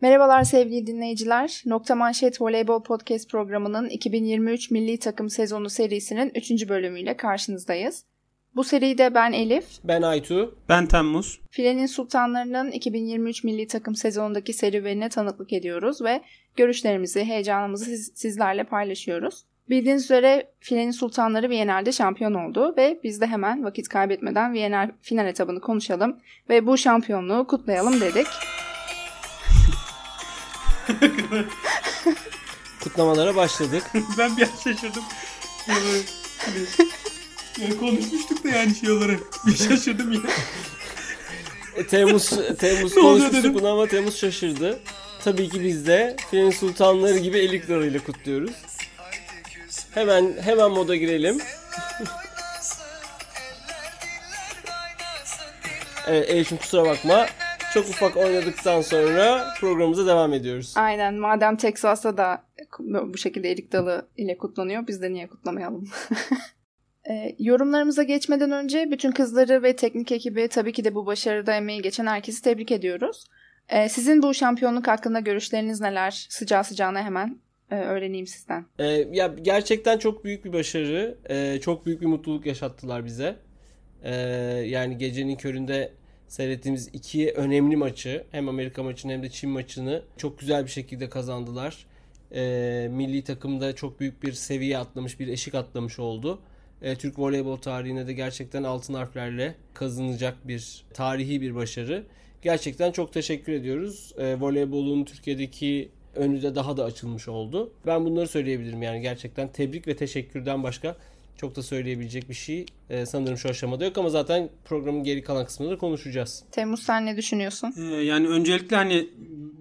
Merhabalar sevgili dinleyiciler. Nokta Manşet Voleybol Podcast programının 2023 Milli Takım Sezonu serisinin 3. bölümüyle karşınızdayız. Bu seride ben Elif, Ben Aytu. Ben Temmuz. Filenin Sultanlarının 2023 Milli Takım sezonundaki serüvenine tanıklık ediyoruz ve görüşlerimizi, heyecanımızı siz- sizlerle paylaşıyoruz. Bildiğiniz üzere Filenin Sultanları Viyener'de şampiyon oldu ve biz de hemen vakit kaybetmeden Viyener final etabını konuşalım ve bu şampiyonluğu kutlayalım dedik. Kutlamalara başladık. ben bir an şaşırdım. Ya böyle, hani, ya konuşmuştuk da yani şey olarak. Bir şaşırdım yine. E, Temmuz Temmuz Ne oluyor konuşmuştuk dedim. bunu ama Temmuz şaşırdı. Tabii ki biz de Filenin Sultanları gibi elik dalıyla kutluyoruz. Hemen hemen moda girelim. evet Elif'im kusura bakma. Çok ufak oynadıktan sonra programımıza devam ediyoruz. Aynen madem Texas'ta da bu şekilde erik dalı ile kutlanıyor biz de niye kutlamayalım? E, yorumlarımıza geçmeden önce bütün kızları ve teknik ekibi tabii ki de bu başarıda emeği geçen herkesi tebrik ediyoruz. E, sizin bu şampiyonluk hakkında görüşleriniz neler? Sıcağı sıcağına hemen e, öğreneyim sizden. Ee, ya gerçekten çok büyük bir başarı. Ee, çok büyük bir mutluluk yaşattılar bize. Ee, yani gecenin köründe seyrettiğimiz iki önemli maçı hem Amerika maçını hem de Çin maçını çok güzel bir şekilde kazandılar. Ee, milli takımda çok büyük bir seviye atlamış, bir eşik atlamış oldu. Ee, Türk voleybol tarihine de gerçekten altın harflerle kazanacak bir tarihi bir başarı. Gerçekten çok teşekkür ediyoruz. Ee, voleybolun Türkiye'deki önü de daha da açılmış oldu. Ben bunları söyleyebilirim yani gerçekten tebrik ve teşekkürden başka çok da söyleyebilecek bir şey e, sanırım şu aşamada yok ama zaten programın geri kalan kısmında da konuşacağız. Temmuz sen ne düşünüyorsun? Ee, yani öncelikle hani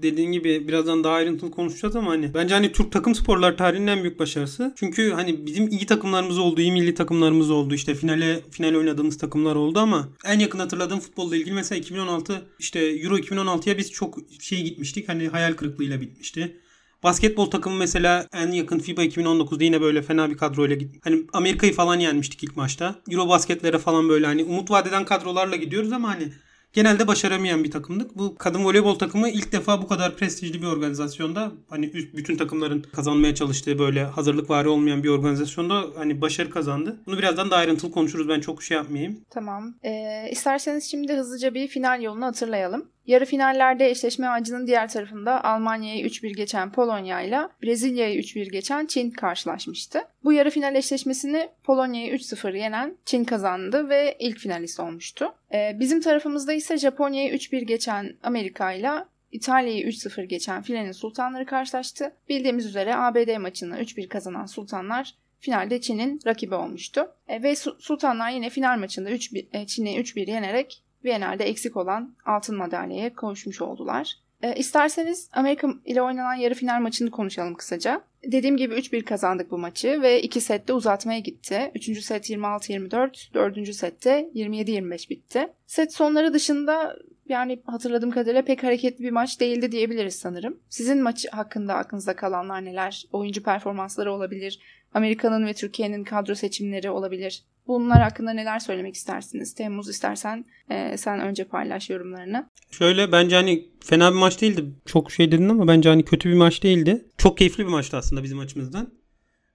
dediğin gibi birazdan daha ayrıntılı konuşacağız ama hani bence hani Türk takım sporları tarihinin en büyük başarısı. Çünkü hani bizim iyi takımlarımız oldu, iyi milli takımlarımız oldu. İşte finale final oynadığımız takımlar oldu ama en yakın hatırladığım futbolla ilgili mesela 2016 işte Euro 2016'ya biz çok şey gitmiştik. Hani hayal kırıklığıyla bitmişti. Basketbol takımı mesela en yakın FIBA 2019'da yine böyle fena bir kadroyla git. Hani Amerika'yı falan yenmiştik ilk maçta. Euro basketlere falan böyle hani umut vadeden kadrolarla gidiyoruz ama hani genelde başaramayan bir takımdık. Bu kadın voleybol takımı ilk defa bu kadar prestijli bir organizasyonda hani bütün takımların kazanmaya çalıştığı böyle hazırlık vari olmayan bir organizasyonda hani başarı kazandı. Bunu birazdan daha ayrıntılı konuşuruz. Ben çok şey yapmayayım. Tamam. Ee, isterseniz şimdi hızlıca bir final yolunu hatırlayalım. Yarı finallerde eşleşme ağacının diğer tarafında Almanya'yı 3-1 geçen Polonya ile Brezilya'yı 3-1 geçen Çin karşılaşmıştı. Bu yarı final eşleşmesini Polonya'yı 3-0 yenen Çin kazandı ve ilk finalist olmuştu. Ee, bizim tarafımızda ise Japonya'yı 3-1 geçen Amerika ile İtalya'yı 3-0 geçen Filenin Sultanları karşılaştı. Bildiğimiz üzere ABD maçını 3-1 kazanan Sultanlar finalde Çin'in rakibi olmuştu. E, ve Su- Sultanlar yine final maçında 3 e, Çin'i 3-1 yenerek Viyener'de eksik olan altın madalyaya kavuşmuş oldular. E, isterseniz Amerika ile oynanan yarı final maçını konuşalım kısaca. Dediğim gibi 3-1 kazandık bu maçı ve 2 sette uzatmaya gitti. 3. set 26-24, 4. sette 27-25 bitti. Set sonları dışında yani hatırladığım kadarıyla pek hareketli bir maç değildi diyebiliriz sanırım. Sizin maç hakkında aklınızda kalanlar neler? Oyuncu performansları olabilir, Amerika'nın ve Türkiye'nin kadro seçimleri olabilir. Bunlar hakkında neler söylemek istersiniz? Temmuz istersen e, sen önce paylaş yorumlarını. Şöyle bence hani fena bir maç değildi. Çok şey dedin ama bence hani kötü bir maç değildi. Çok keyifli bir maçtı aslında bizim açımızdan.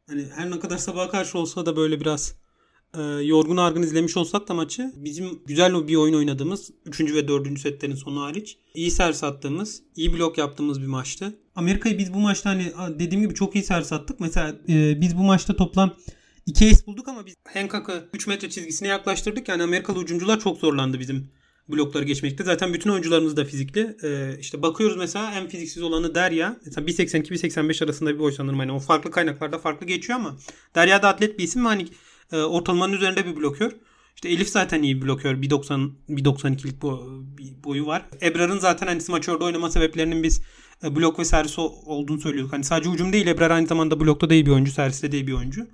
Hani her ne kadar sabaha karşı olsa da böyle biraz e, yorgun argın izlemiş olsak da maçı bizim güzel bir oyun oynadığımız 3. ve 4. setlerin sonu hariç iyi servis attığımız, iyi blok yaptığımız bir maçtı. Amerika'yı biz bu maçta hani dediğim gibi çok iyi servis attık. Mesela e, biz bu maçta toplam 2 ace bulduk ama biz Hancock'ı 3 metre çizgisine yaklaştırdık. Yani Amerikalı hücumcular çok zorlandı bizim blokları geçmekte. Zaten bütün oyuncularımız da fizikli. Ee, işte bakıyoruz mesela en fiziksiz olanı Derya. Mesela 1.82-1.85 arasında bir boy sanırım. Hani o farklı kaynaklarda farklı geçiyor ama Derya da atlet bir isim hani e, ortalamanın üzerinde bir blokör. İşte Elif zaten iyi bir blokör. 1.90 1.92'lik bo- bir boyu var. Ebrar'ın zaten hani smaçörde oynama sebeplerinin biz e, blok ve servis olduğunu söylüyorduk. Hani sadece hücum değil Ebrar aynı zamanda blokta da iyi bir oyuncu, serviste de iyi bir oyuncu.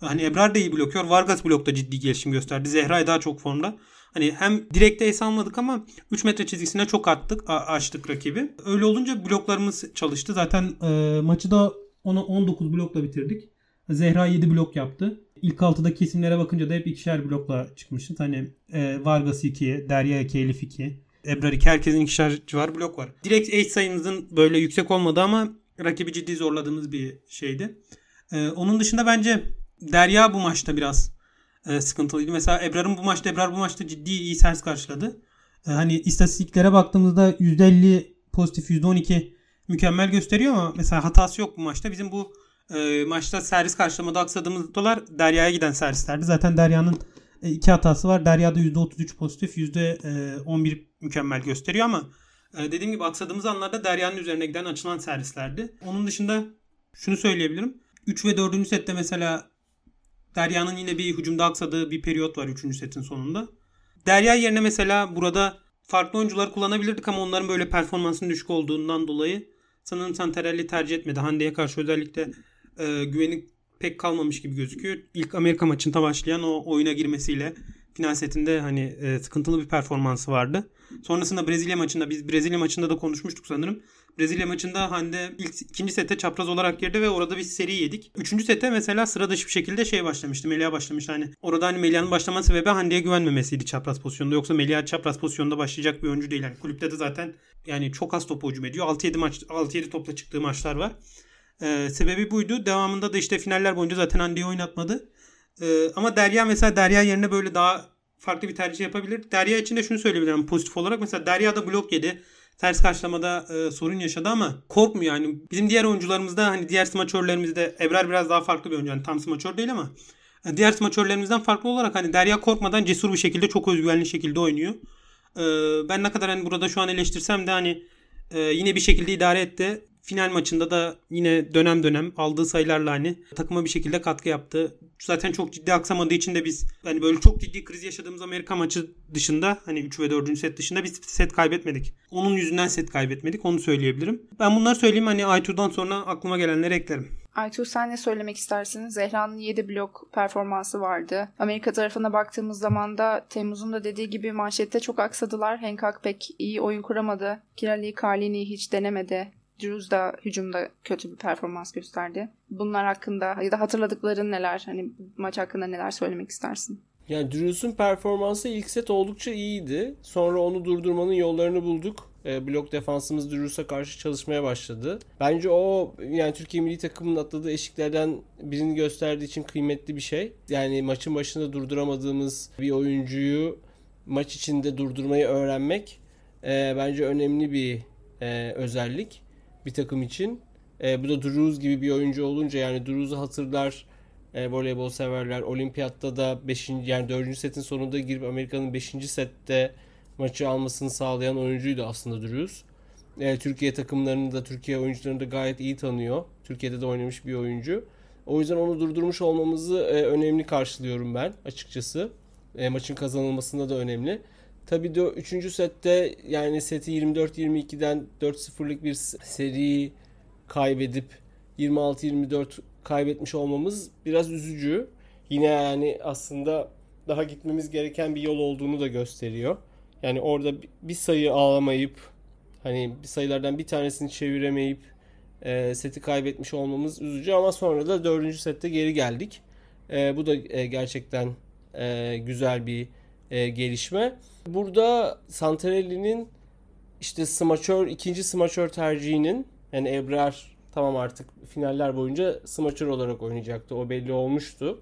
Hani Ebrar da iyi blokör. Vargas blokta ciddi gelişim gösterdi. Zehra daha çok formda. Hani hem direkte es almadık ama 3 metre çizgisine çok attık, açtık rakibi. Öyle olunca bloklarımız çalıştı. Zaten e, maçı da ona 19 blokla bitirdik. Zehra 7 blok yaptı. İlk 6'daki isimlere bakınca da hep ikişer blokla çıkmışız. Hani e, Vargas 2, Derya 2, Elif 2. Ebrar 2 herkesin ikişer civar blok var. Direkt eş sayımızın böyle yüksek olmadı ama rakibi ciddi zorladığımız bir şeydi. Ee, onun dışında bence Derya bu maçta biraz e, sıkıntılıydı. Mesela Ebrar'ın bu maçta Ebrar bu maçta ciddi iyi sers karşıladı. Ee, hani istatistiklere baktığımızda %50 pozitif %12 mükemmel gösteriyor ama mesela hatası yok bu maçta. Bizim bu e, maçta servis karşılamada aksadığımız noktalar Derya'ya giden servislerdi. Zaten Derya'nın e, iki hatası var. Derya'da %33 pozitif, %11 e, mükemmel gösteriyor ama e, dediğim gibi aksadığımız anlarda Derya'nın üzerine giden açılan servislerdi. Onun dışında şunu söyleyebilirim. 3 ve 4. sette mesela Derya'nın yine bir hücumda aksadığı bir periyot var 3. setin sonunda. Derya yerine mesela burada farklı oyuncular kullanabilirdik ama onların böyle performansının düşük olduğundan dolayı sanırım Santarelli tercih etmedi. Hande'ye karşı özellikle e, güveni pek kalmamış gibi gözüküyor. İlk Amerika maçında başlayan o oyuna girmesiyle final setinde hani e, sıkıntılı bir performansı vardı. Sonrasında Brezilya maçında biz Brezilya maçında da konuşmuştuk sanırım. Brezilya maçında Hande ilk ikinci sette çapraz olarak girdi ve orada bir seri yedik. Üçüncü sette mesela sıra dışı bir şekilde şey başlamıştı. Melia başlamış hani. Orada hani Melia'nın başlama sebebi Hande'ye güvenmemesiydi çapraz pozisyonda. Yoksa Melia çapraz pozisyonda başlayacak bir oyuncu değil. Yani kulüpte de zaten yani çok az top hücum ediyor. 6-7 maç 6-7 topla çıktığı maçlar var. Ee, sebebi buydu. Devamında da işte finaller boyunca zaten Hande'yi oynatmadı. Ee, ama Derya mesela Derya yerine böyle daha farklı bir tercih yapabilir. Derya için de şunu söyleyebilirim pozitif olarak. Mesela Derya da blok yedi. Ters karşılamada e, sorun yaşadı ama korkmuyor yani. Bizim diğer oyuncularımızda hani diğer smaçörlerimizde Ebrar biraz daha farklı bir oyuncu. Yani tam smaçör değil ama e, diğer smaçörlerimizden farklı olarak hani Derya korkmadan cesur bir şekilde çok özgüvenli şekilde oynuyor. E, ben ne kadar hani burada şu an eleştirsem de hani e, yine bir şekilde idare etti final maçında da yine dönem dönem aldığı sayılarla hani takıma bir şekilde katkı yaptı. Zaten çok ciddi aksamadığı için de biz hani böyle çok ciddi kriz yaşadığımız Amerika maçı dışında hani 3 ve 4. set dışında biz set kaybetmedik. Onun yüzünden set kaybetmedik onu söyleyebilirim. Ben bunları söyleyeyim hani Aytur'dan sonra aklıma gelenleri eklerim. Aytur sen ne söylemek istersin? Zehra'nın 7 blok performansı vardı. Amerika tarafına baktığımız zaman da Temmuz'un da dediği gibi manşette çok aksadılar. Hancock pek iyi oyun kuramadı. Kirali Karlini hiç denemedi. Drews da hücumda kötü bir performans gösterdi. Bunlar hakkında ya da hatırladıkların neler? Hani maç hakkında neler söylemek istersin? Yani Drews'un performansı ilk set oldukça iyiydi. Sonra onu durdurmanın yollarını bulduk. E, blok defansımız Drews'a karşı çalışmaya başladı. Bence o yani Türkiye milli takımının atladığı eşiklerden birini gösterdiği için kıymetli bir şey. Yani maçın başında durduramadığımız bir oyuncuyu maç içinde durdurmayı öğrenmek e, bence önemli bir e, özellik bir takım için. E, bu da Drews gibi bir oyuncu olunca yani Drews'u hatırlar e, voleybol severler. Olimpiyatta da 5. yani 4. setin sonunda girip Amerika'nın 5. sette maçı almasını sağlayan oyuncuydu aslında Drews. E, Türkiye takımlarını da Türkiye oyuncularını da gayet iyi tanıyor. Türkiye'de de oynamış bir oyuncu. O yüzden onu durdurmuş olmamızı e, önemli karşılıyorum ben açıkçası. E, maçın kazanılmasında da önemli. Tabii de 3. sette yani seti 24-22'den 4-0'lık bir seri kaybedip 26-24 kaybetmiş olmamız biraz üzücü. Yine yani aslında daha gitmemiz gereken bir yol olduğunu da gösteriyor. Yani orada bir sayı ağlamayıp hani bir sayılardan bir tanesini çeviremeyip e, seti kaybetmiş olmamız üzücü ama sonra da dördüncü sette geri geldik. E, bu da e, gerçekten e, güzel bir e, gelişme. Burada Santarelli'nin işte smaçör ikinci smaçör tercihinin yani Ebrar tamam artık finaller boyunca smaçör olarak oynayacaktı. O belli olmuştu.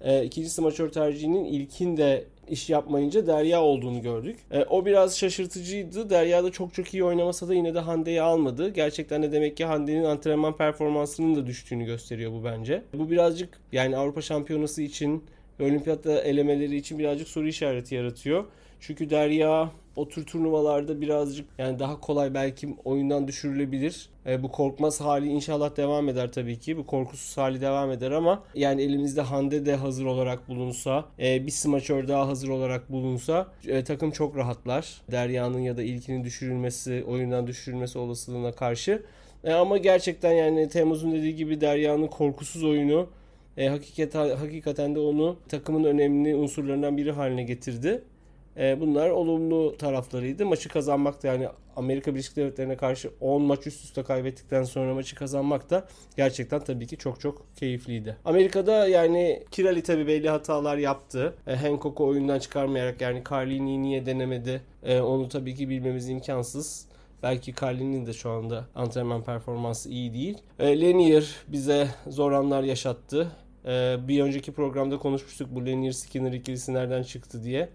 E, ikinci smaçör tercihinin ilkinde iş yapmayınca Derya olduğunu gördük. E, o biraz şaşırtıcıydı. Derya da çok çok iyi oynamasa da yine de Hande'yi almadı. Gerçekten de demek ki Hande'nin antrenman performansının da düştüğünü gösteriyor bu bence. Bu birazcık yani Avrupa Şampiyonası için olimpiyatta elemeleri için birazcık soru işareti yaratıyor. Çünkü Derya o tür turnuvalarda birazcık yani daha kolay belki oyundan düşürülebilir. E, bu korkmaz hali inşallah devam eder tabii ki. Bu korkusuz hali devam eder ama yani elimizde Hande de hazır olarak bulunsa, e, bir smaçör daha hazır olarak bulunsa e, takım çok rahatlar. Derya'nın ya da ilkinin düşürülmesi, oyundan düşürülmesi olasılığına karşı. E, ama gerçekten yani Temmuz'un dediği gibi Derya'nın korkusuz oyunu e, hakikaten, hakikaten de onu takımın önemli unsurlarından biri haline getirdi. E, bunlar olumlu taraflarıydı. Maçı kazanmak da yani Amerika Birleşik Devletleri'ne karşı 10 maç üst üste kaybettikten sonra maçı kazanmak da gerçekten tabii ki çok çok keyifliydi. Amerika'da yani Kirali tabii belli hatalar yaptı. E, Hancock'u oyundan çıkarmayarak yani Carlini'yi niye denemedi e, onu tabii ki bilmemiz imkansız. Belki Carlin'in de şu anda antrenman performansı iyi değil. E, Lanier bize zor anlar yaşattı. E, bir önceki programda konuşmuştuk bu Lanier Skinner ikilisi nereden çıktı diye.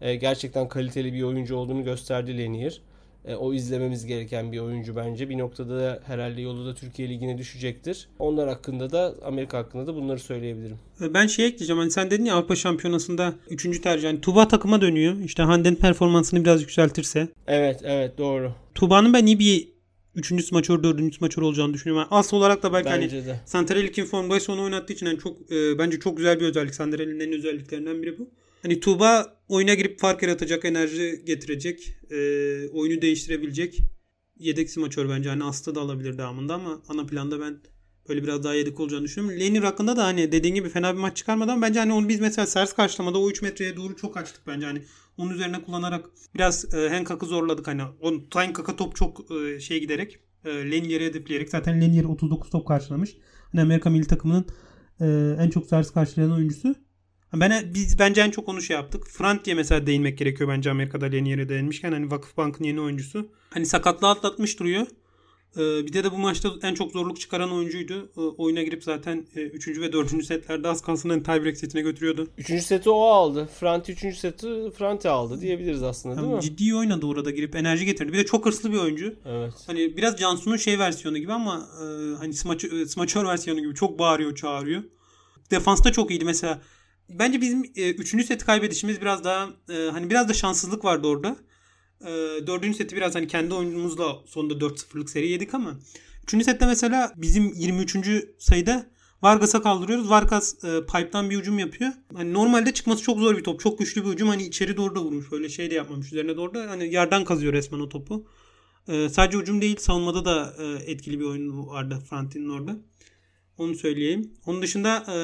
E, gerçekten kaliteli bir oyuncu olduğunu gösterdi Lanier. E, o izlememiz gereken bir oyuncu bence. Bir noktada da herhalde yolu da Türkiye Ligi'ne düşecektir. Onlar hakkında da Amerika hakkında da bunları söyleyebilirim. E, ben şey ekleyeceğim. Hani sen dedin ya Avrupa Şampiyonası'nda 3. tercih. Yani Tuba takıma dönüyor. İşte Hande'nin performansını biraz yükseltirse. Evet evet doğru. Tuba'nın ben iyi bir 3. smaçör, 4. smaçör olacağını düşünüyorum. Yani asıl olarak da belki Bence hani de. Santarelli kim formdaysa onu oynattığı için yani çok e, bence çok güzel bir özellik. Santarelli'nin en özelliklerinden biri bu. Hani Tuğba oyuna girip fark yaratacak, enerji getirecek, e, oyunu değiştirebilecek yedek smaçör bence. Hani Aslı da alabilir devamında ama ana planda ben böyle biraz daha yedek olacağını düşünüyorum. Lenir hakkında da hani dediğin gibi fena bir maç çıkarmadan bence hani onu biz mesela sers karşılamada o 3 metreye doğru çok açtık bence. Hani onun üzerine kullanarak biraz e, Hancock'ı zorladık. Hani o Hancock'a top çok e, şey giderek e, Lenier'i hedefleyerek zaten Lenier 39 top karşılamış. Hani Amerika milli takımının e, en çok sers karşılayan oyuncusu. Ben biz bence en çok onu şey yaptık. Frant diye mesela değinmek gerekiyor bence Amerika'da Lenier'e değinmişken hani Vakıfbank'ın yeni oyuncusu. Hani sakatlığı atlatmış duruyor. Ee, bir de de bu maçta en çok zorluk çıkaran oyuncuydu. Ee, oyuna girip zaten 3. E, ve 4. setlerde az kalsın hani tiebreak setine götürüyordu. 3. seti o aldı. Franti 3. seti Franti aldı diyebiliriz aslında değil yani mi? Ciddi oynadı orada girip enerji getirdi. Bir de çok hırslı bir oyuncu. Evet. Hani biraz Cansu'nun şey versiyonu gibi ama e, hani smaçör, smaçör versiyonu gibi çok bağırıyor çağırıyor. Defansta çok iyiydi mesela. Bence bizim e, üçüncü seti kaybedişimiz biraz daha e, hani biraz da şanssızlık vardı orada. E, dördüncü seti biraz hani kendi oyunumuzla sonunda 4-0'lık seri yedik ama üçüncü sette mesela bizim 23. sayıda Vargas'a kaldırıyoruz. Vargas e, pipe'dan bir hücum yapıyor. Hani normalde çıkması çok zor bir top. Çok güçlü bir hücum. Hani içeri doğru da vurmuş. Öyle şey de yapmamış. Üzerine doğru da hani yerden kazıyor resmen o topu. E, sadece hücum değil savunmada da e, etkili bir oyun vardı Frantin'in orada. Onu söyleyeyim. Onun dışında e,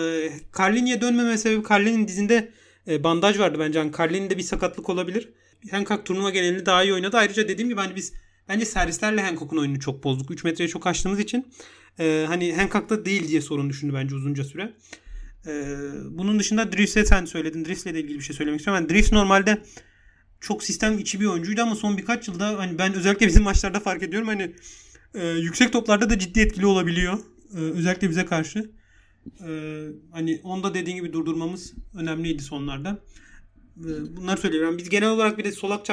Carlini'ye dönmeme sebebi Carlini'nin dizinde e, bandaj vardı bence. Yani Carlini'de bir sakatlık olabilir. Hancock turnuva genelini daha iyi oynadı. Ayrıca dediğim gibi hani biz bence servislerle Hancock'un oyununu çok bozduk. 3 metreye çok açtığımız için e, hani Hancock'ta değil diye sorun düşündü bence uzunca süre. E, bunun dışında Drift'e sen söyledin. Drift'le de ilgili bir şey söylemek istiyorum. Yani Drift normalde çok sistem içi bir oyuncuydu ama son birkaç yılda hani ben özellikle bizim maçlarda fark ediyorum hani e, yüksek toplarda da ciddi etkili olabiliyor. Ee, özellikle bize karşı. Ee, hani onda dediğin gibi durdurmamız önemliydi sonlarda. Ee, bunları söylüyorum. Biz genel olarak bir de solak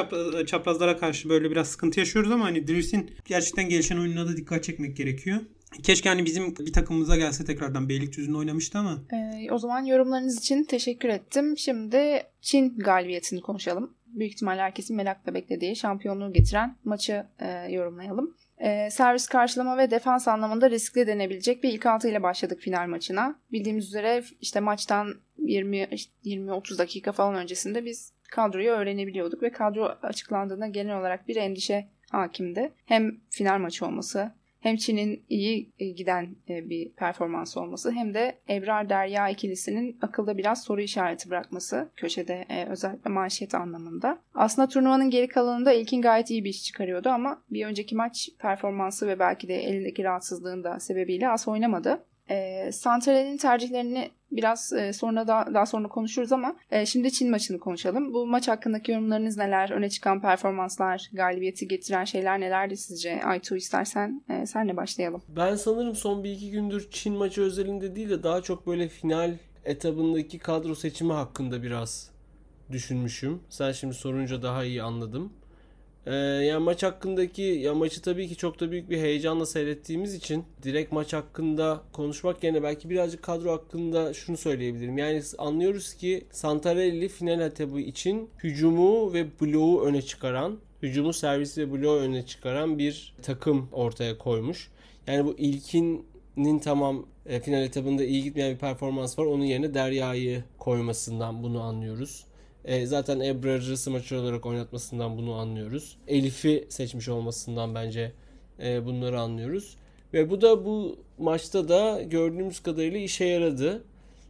çaprazlara karşı böyle biraz sıkıntı yaşıyoruz ama hani Drift'in gerçekten gelişen oyununa da dikkat çekmek gerekiyor. Keşke hani bizim bir takımımıza gelse tekrardan Beylikdüzü'nde oynamıştı ama. Ee, o zaman yorumlarınız için teşekkür ettim. Şimdi Çin galibiyetini konuşalım. Büyük ihtimalle herkesin merakla beklediği şampiyonluğu getiren maçı e, yorumlayalım. E, servis karşılama ve defans anlamında riskli denebilecek bir ilk altı ile başladık final maçına. Bildiğimiz üzere işte maçtan 20-30 dakika falan öncesinde biz kadroyu öğrenebiliyorduk ve kadro açıklandığında genel olarak bir endişe hakimdi. Hem final maçı olması hem Çin'in iyi e, giden e, bir performans olması hem de Ebrar Derya ikilisinin akılda biraz soru işareti bırakması köşede e, özellikle manşet anlamında. Aslında turnuvanın geri kalanında İlkin gayet iyi bir iş çıkarıyordu ama bir önceki maç performansı ve belki de elindeki rahatsızlığın da sebebiyle az oynamadı. E, Santral'in tercihlerini biraz e, sonra daha, daha sonra konuşuruz ama e, şimdi Çin maçını konuşalım. Bu maç hakkındaki yorumlarınız neler? Öne çıkan performanslar, galibiyeti getiren şeyler nelerdi sizce? Aytu istersen e, senle başlayalım. Ben sanırım son bir iki gündür Çin maçı özelinde değil de daha çok böyle final etabındaki kadro seçimi hakkında biraz düşünmüşüm. Sen şimdi sorunca daha iyi anladım. Ee, yani maç hakkındaki ya maçı tabii ki çok da büyük bir heyecanla seyrettiğimiz için direkt maç hakkında konuşmak yerine belki birazcık kadro hakkında şunu söyleyebilirim. Yani anlıyoruz ki Santarelli final etabı için hücumu ve bloğu öne çıkaran, hücumu servis ve bloğu öne çıkaran bir takım ortaya koymuş. Yani bu ilkinin tamam e, final etabında iyi gitmeyen bir performans var. Onun yerine Derya'yı koymasından bunu anlıyoruz. E, zaten Ebrar'ı smaçör olarak oynatmasından bunu anlıyoruz. Elif'i seçmiş olmasından bence e, bunları anlıyoruz. Ve bu da bu maçta da gördüğümüz kadarıyla işe yaradı.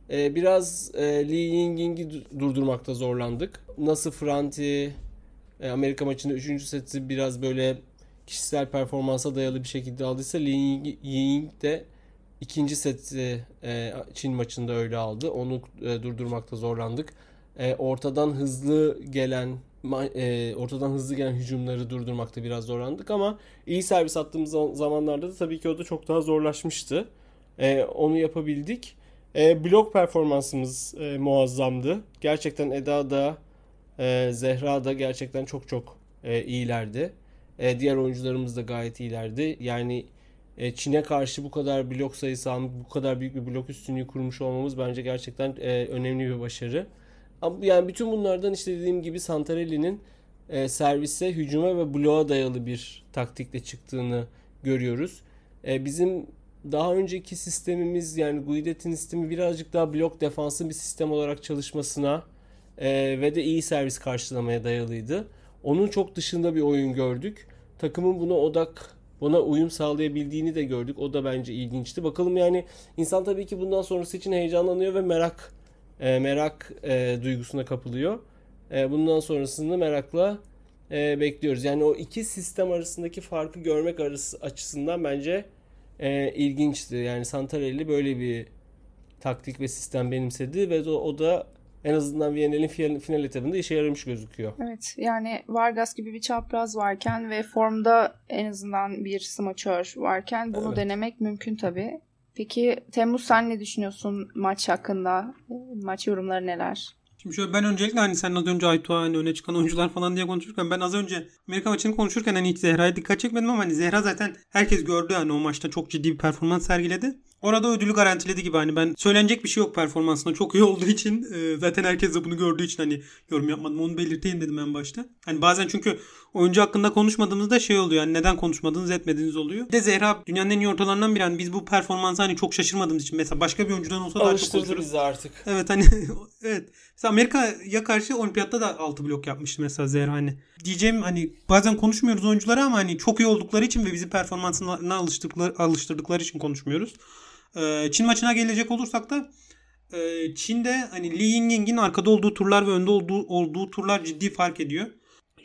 e, biraz e, Lee Yingying'i durdurmakta zorlandık. Nasıl Franti e, Amerika maçında 3. seti biraz böyle kişisel performansa dayalı bir şekilde aldıysa Lee Ying de ikinci seti e, Çin maçında öyle aldı. Onu e, durdurmakta zorlandık. E, ortadan hızlı gelen e, ortadan hızlı gelen hücumları durdurmakta biraz zorlandık ama iyi servis attığımız zamanlarda da tabii ki o da çok daha zorlaşmıştı. E, onu yapabildik. E, blok performansımız e, muazzamdı. Gerçekten Eda da e, Zehra da gerçekten çok çok e, iyilerdi. E, diğer oyuncularımız da gayet iyilerdi. Yani e, Çin'e karşı bu kadar blok sayısı bu kadar büyük bir blok üstünlüğü kurmuş olmamız bence gerçekten e, önemli bir başarı. Yani bütün bunlardan işte dediğim gibi Santarelli'nin e, servise, hücuma ve bloğa dayalı bir taktikle çıktığını görüyoruz. E, bizim daha önceki sistemimiz yani Guidetti'nin sistemi birazcık daha blok defansı bir sistem olarak çalışmasına e, ve de iyi servis karşılamaya dayalıydı. Onun çok dışında bir oyun gördük. Takımın buna odak, buna uyum sağlayabildiğini de gördük. O da bence ilginçti. Bakalım yani insan tabii ki bundan sonrası için heyecanlanıyor ve merak e, merak e, duygusuna kapılıyor. E, bundan sonrasında merakla e, bekliyoruz. Yani o iki sistem arasındaki farkı görmek arası açısından bence e, ilginçti. Yani Santarelli böyle bir taktik ve sistem benimsedi ve o, o da en azından Viyana'nın final, final etabında işe yaramış gözüküyor. Evet yani Vargas gibi bir çapraz varken ve formda en azından bir smaçör varken bunu evet. denemek mümkün tabii. Peki Temmuz sen ne düşünüyorsun maç hakkında? Maç yorumları neler? Şimdi şöyle ben öncelikle hani sen az önce Aytuğa hani öne çıkan oyuncular falan diye konuşurken ben az önce Amerika maçını konuşurken hani hiç Zehra'ya dikkat çekmedim ama hani Zehra zaten herkes gördü hani o maçta çok ciddi bir performans sergiledi. Orada ödülü garantiledi gibi hani ben söylenecek bir şey yok performansında çok iyi olduğu için e, zaten herkes de bunu gördüğü için hani yorum yapmadım onu belirteyim dedim en başta. Hani bazen çünkü oyuncu hakkında konuşmadığımızda şey oluyor yani neden konuşmadınız etmediniz oluyor. Bir de Zehra dünyanın en iyi ortalarından biri hani biz bu performansı hani çok şaşırmadığımız için mesela başka bir oyuncudan olsa daha çok konuşuruz. bizi artık. Evet hani evet. Mesela Amerika'ya karşı olimpiyatta da 6 blok yapmıştı mesela Zehra hani. Diyeceğim hani bazen konuşmuyoruz oyuncuları ama hani çok iyi oldukları için ve bizi performansına alıştırdıkları, alıştırdıkları için konuşmuyoruz. Ee, Çin maçına gelecek olursak da e, Çin'de hani Li Yingying'in arkada olduğu turlar ve önde olduğu, olduğu turlar ciddi fark ediyor.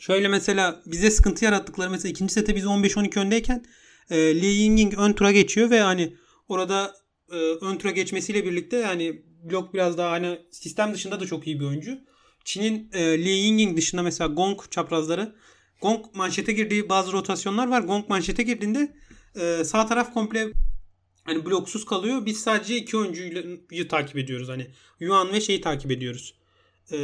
Şöyle mesela bize sıkıntı yarattıkları mesela ikinci sete biz 15-12 öndeyken e, Li Yingying ön tura geçiyor ve hani orada e, ön tura geçmesiyle birlikte yani blok biraz daha hani sistem dışında da çok iyi bir oyuncu. Çin'in e, Li Yingying dışında mesela Gong çaprazları Gong manşete girdiği bazı rotasyonlar var. Gong manşete girdiğinde e, sağ taraf komple hani bloksuz kalıyor. Biz sadece iki oyuncuyu takip ediyoruz. Hani Yuan ve şeyi takip ediyoruz. E,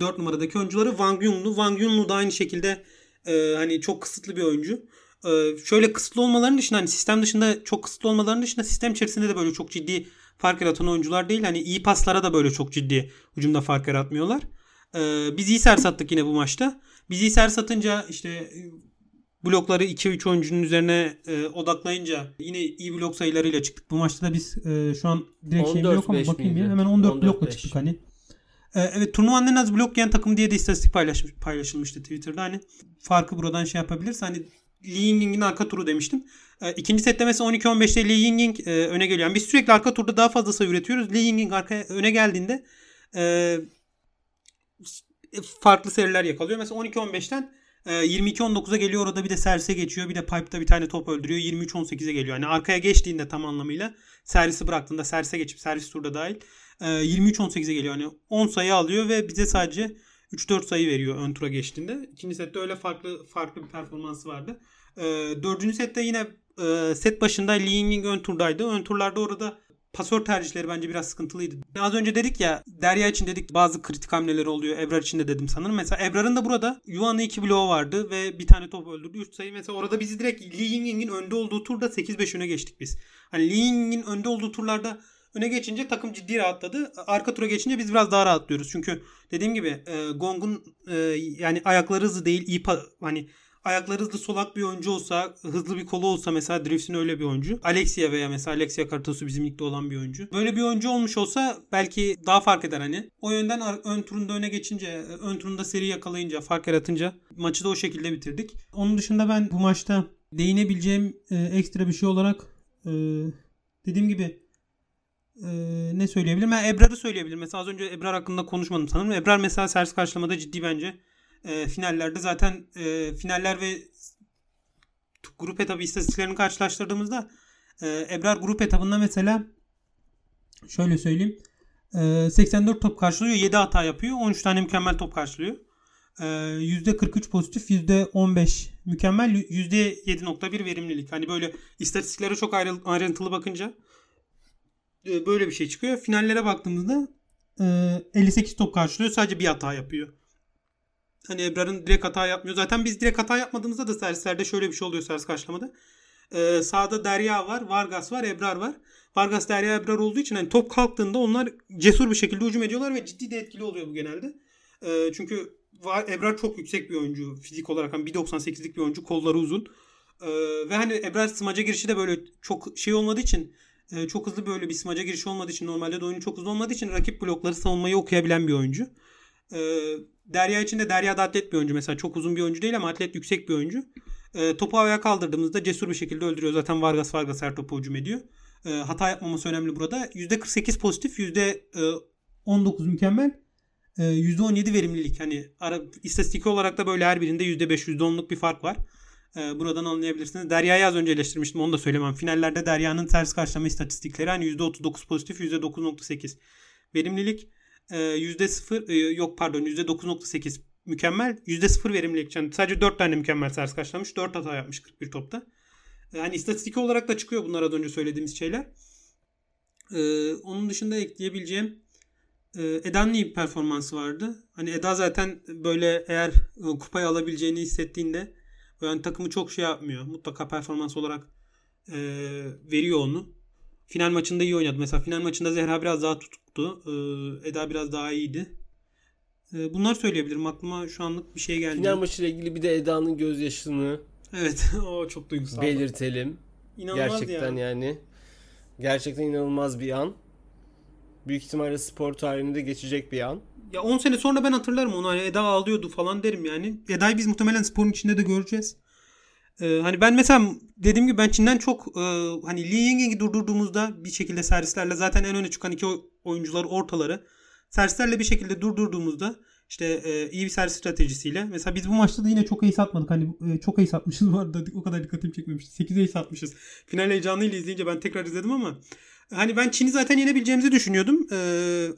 4 numaradaki oyuncuları Wang Yunlu. Wang Yunlu da aynı şekilde e, hani çok kısıtlı bir oyuncu. E, şöyle kısıtlı olmalarının dışında hani sistem dışında çok kısıtlı olmalarının dışında sistem içerisinde de böyle çok ciddi fark yaratan oyuncular değil. Hani iyi paslara da böyle çok ciddi hücumda fark yaratmıyorlar. E, biz iyi sattık yine bu maçta. Biz iyi satınca işte blokları 2-3 oyuncunun üzerine e, odaklayınca yine iyi blok sayılarıyla çıktık. Bu maçta da biz e, şu an direkt şeyim yok ama bakayım ya. Hemen 14, 14 blokla 5. çıktık hani. E, evet turnuvanın en az blok yiyen takımı diye de istatistik paylaş, paylaşılmıştı Twitter'da. Hani farkı buradan şey yapabilirse hani Li Yingying'in arka turu demiştim. E, ikinci sette mesela 12-15'te Li Yingying e, öne geliyor. Yani biz sürekli arka turda daha fazla sayı üretiyoruz. Li Yingying arkaya öne geldiğinde e, farklı seriler yakalıyor. Mesela 12-15'ten 22-19'a ee, geliyor orada bir de servise geçiyor. Bir de pipe'da bir tane top öldürüyor. 23-18'e geliyor. Yani arkaya geçtiğinde tam anlamıyla servisi bıraktığında servise geçip servis turda dahil 23-18'e geliyor. Yani 10 sayı alıyor ve bize sadece 3-4 sayı veriyor ön tura geçtiğinde. İkinci sette öyle farklı farklı bir performansı vardı. Ee, dördüncü sette yine e, set başında Lee Ying ön turdaydı. Ön turlarda orada pasör tercihleri bence biraz sıkıntılıydı. Az önce dedik ya Derya için dedik bazı kritik hamleleri oluyor. Ebrar için de dedim sanırım. Mesela Ebrar'ın da burada Yuan'ı iki bloğu vardı ve bir tane top öldürdü. 3 sayı mesela orada bizi direkt Li Yingying'in önde olduğu turda 8-5 öne geçtik biz. Hani Li Yingying'in önde olduğu turlarda öne geçince takım ciddi rahatladı. Arka tura geçince biz biraz daha rahatlıyoruz. Çünkü dediğim gibi e, Gong'un e, yani ayakları hızlı değil. iyi hani ayakları hızlı solak bir oyuncu olsa, hızlı bir kolu olsa mesela Drifts'in öyle bir oyuncu. Alexia veya mesela Alexia Kartosu bizim ligde olan bir oyuncu. Böyle bir oyuncu olmuş olsa belki daha fark eder hani. O yönden ön turunda öne geçince, ön turunda seri yakalayınca, fark yaratınca maçı da o şekilde bitirdik. Onun dışında ben bu maçta değinebileceğim e, ekstra bir şey olarak e, dediğim gibi e, ne söyleyebilirim? Ben Ebrar'ı söyleyebilirim. Mesela az önce Ebrar hakkında konuşmadım sanırım. Ebrar mesela servis karşılamada ciddi bence. E, finallerde zaten e, finaller ve grup etabı istatistiklerini karşılaştırdığımızda e, Ebrar grup etabında mesela şöyle söyleyeyim. E, 84 top karşılıyor. 7 hata yapıyor. 13 tane mükemmel top karşılıyor. E, %43 pozitif. %15 mükemmel. %7.1 verimlilik. Hani böyle istatistiklere çok ayrı, ayrıntılı bakınca böyle bir şey çıkıyor. Finallere baktığımızda e, 58 top karşılıyor. Sadece bir hata yapıyor. Hani Ebrar'ın direkt hata yapmıyor. Zaten biz direkt hata yapmadığımızda da servislerde şöyle bir şey oluyor servis karşılamada. Ee, sağda Derya var, Vargas var, Ebrar var. Vargas, Derya, Ebrar olduğu için hani top kalktığında onlar cesur bir şekilde hücum ediyorlar ve ciddi de etkili oluyor bu genelde. Ee, çünkü var, Ebrar çok yüksek bir oyuncu fizik olarak. Hani 1.98'lik bir oyuncu. Kolları uzun. Ve hani Ebrar smaca girişi de böyle çok şey olmadığı için e, çok hızlı böyle bir smaca girişi olmadığı için normalde de oyunu çok hızlı olmadığı için rakip blokları savunmayı okuyabilen bir oyuncu. Ee, Derya için de Derya da atlet bir oyuncu mesela. Çok uzun bir oyuncu değil ama atlet yüksek bir oyuncu. E, topu havaya kaldırdığımızda cesur bir şekilde öldürüyor. Zaten Vargas Vargas her topu hücum ediyor. E, hata yapmaması önemli burada. %48 pozitif, %19 mükemmel. E, %17 verimlilik. Hani ara, istatistik olarak da böyle her birinde %5, %10'luk bir fark var. E, buradan anlayabilirsiniz. Derya'yı az önce eleştirmiştim. Onu da söylemem. Finallerde Derya'nın ters karşılama istatistikleri hani %39 pozitif, %9.8 verimlilik. %0 e, yok pardon %9.8 mükemmel. %0 verimlilik. Yani sadece 4 tane mükemmel servis karşılamış. 4 hata yapmış 41 topta. Yani istatistik olarak da çıkıyor bunlar az önce söylediğimiz şeyler. Ee, onun dışında ekleyebileceğim e, Eda'nın iyi bir performansı vardı. Hani Eda zaten böyle eğer e, kupayı alabileceğini hissettiğinde yani takımı çok şey yapmıyor. Mutlaka performans olarak e, veriyor onu. Final maçında iyi oynadı. Mesela final maçında Zehra biraz daha tutuktu. Ee, Eda biraz daha iyiydi. Ee, bunlar söyleyebilirim. Aklıma şu anlık bir şey geldi. Final maçıyla ilgili bir de Eda'nın gözyaşını Evet. o çok duygusal. belirtelim. İnanılmaz Gerçekten ya. yani. Gerçekten inanılmaz bir an. Büyük ihtimalle spor tarihinde geçecek bir an. Ya 10 sene sonra ben hatırlarım onu. Hani Eda ağlıyordu falan derim yani. Eda'yı biz muhtemelen sporun içinde de göreceğiz. Ee, hani ben mesela dediğim gibi ben Çin'den çok e, hani Li Ying'e durdurduğumuzda bir şekilde servislerle zaten en öne çıkan iki oyuncular ortaları servislerle bir şekilde durdurduğumuzda işte e, iyi bir servis stratejisiyle mesela biz bu maçta da yine çok iyi satmadık. Hani e, çok iyi satmışız vardı. O kadar dikkatimi çekmemişti. 8'e iyi satmışız. Final heyecanıyla izleyince ben tekrar izledim ama hani ben Çin'i zaten yenebileceğimizi düşünüyordum. E,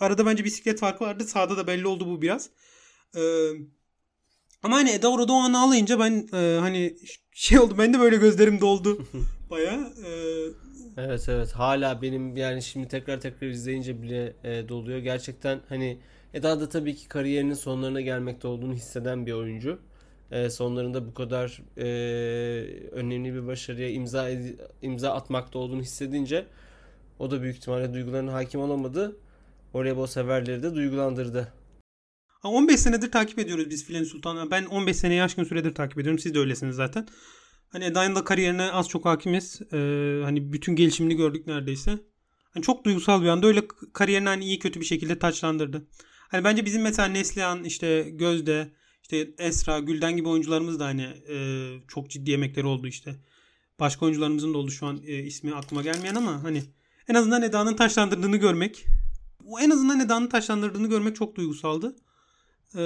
arada bence bisiklet farkı vardı. Sağda da belli oldu bu biraz. E, ama hani Eda orada o anı ağlayınca ben e, hani şey oldu. Ben de böyle gözlerim doldu. Baya. E, Evet evet hala benim yani şimdi tekrar tekrar izleyince bile e, doluyor. Gerçekten hani Eda da tabii ki kariyerinin sonlarına gelmekte olduğunu hisseden bir oyuncu. E, sonlarında bu kadar e, önemli bir başarıya imza imza atmakta olduğunu hissedince o da büyük ihtimalle duygularına hakim olamadı. Voleybol severleri de duygulandırdı. Ha, 15 senedir takip ediyoruz biz Filen Sultan'ı. Ben 15 seneye aşkın süredir takip ediyorum. Siz de öylesiniz zaten. Hani Eda'nın da kariyerine az çok hakimiz. Ee, hani bütün gelişimini gördük neredeyse. Hani çok duygusal bir anda öyle kariyerini hani iyi kötü bir şekilde taçlandırdı. Hani bence bizim mesela Neslihan, işte Gözde, işte Esra, Gülden gibi oyuncularımız da hani e, çok ciddi emekleri oldu işte. Başka oyuncularımızın da oldu şu an e, ismi aklıma gelmeyen ama hani en azından Eda'nın taşlandırdığını görmek. En azından Eda'nın taşlandırdığını görmek çok duygusaldı. Ee,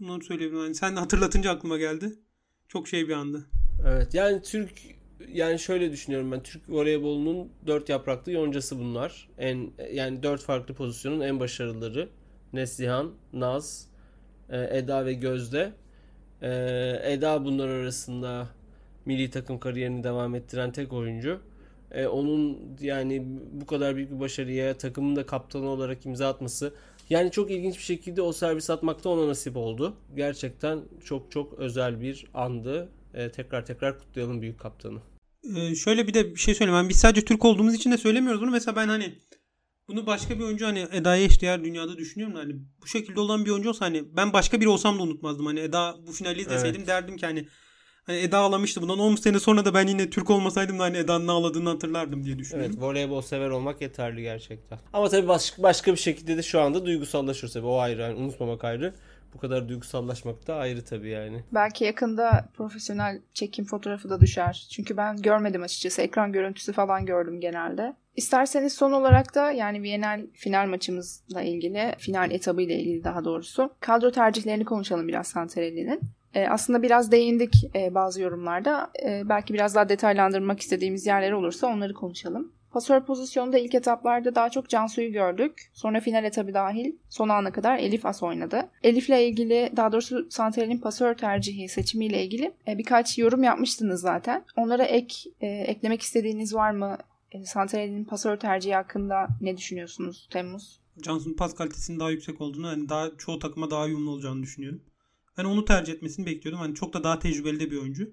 bunları söyleyebilirim. Yani sen hatırlatınca aklıma geldi. Çok şey bir andı. Evet yani Türk yani şöyle düşünüyorum ben Türk voleybolunun dört yapraklı yoncası bunlar. En yani dört farklı pozisyonun en başarılıları. Neslihan, Naz, e, Eda ve Gözde. E, Eda bunlar arasında milli takım kariyerini devam ettiren tek oyuncu. E, onun yani bu kadar büyük bir başarıya takımın da kaptanı olarak imza atması yani çok ilginç bir şekilde o servis atmakta ona nasip oldu. Gerçekten çok çok özel bir andı. E, tekrar tekrar kutlayalım büyük kaptanı. Ee, şöyle bir de bir şey söyleyeyim. Yani biz sadece Türk olduğumuz için de söylemiyoruz bunu. Mesela ben hani bunu başka bir oyuncu hani Eda'ya eşdeğer dünyada düşünüyorum. Hani bu şekilde olan bir oyuncu olsa hani ben başka biri olsam da unutmazdım. Hani Eda bu finali izleseydim Evet. derdim ki hani hani Eda ağlamıştı. Bundan 10 sene sonra da ben yine Türk olmasaydım da hani Eda'nın ağladığını hatırlardım diye düşünüyorum. Evet voleybol sever olmak yeterli gerçekten. Ama tabii başka, başka bir şekilde de şu anda duygusallaşıyoruz tabii o ayrı yani unutmamak ayrı. bu kadar duygusallaşmak da ayrı tabii yani. Belki yakında profesyonel çekim fotoğrafı da düşer. Çünkü ben görmedim açıkçası. Ekran görüntüsü falan gördüm genelde. İsterseniz son olarak da yani Viyanel final maçımızla ilgili, final etabı ile ilgili daha doğrusu kadro tercihlerini konuşalım biraz Santarelli'nin. E, aslında biraz değindik e, bazı yorumlarda. E, belki biraz daha detaylandırmak istediğimiz yerler olursa onları konuşalım. Pasör pozisyonunda ilk etaplarda daha çok Cansu'yu gördük. Sonra final etabı dahil son ana kadar Elif As oynadı. Elif'le ilgili daha doğrusu Santral'in pasör tercihi seçimiyle ilgili e, birkaç yorum yapmıştınız zaten. Onlara ek e, eklemek istediğiniz var mı? E, Santral'in pasör tercihi hakkında ne düşünüyorsunuz Temmuz? Cansu'nun pas kalitesinin daha yüksek olduğunu, yani daha çoğu takıma daha uyumlu olacağını düşünüyorum. Ben onu tercih etmesini bekliyordum. Hani çok da daha tecrübeli de bir oyuncu.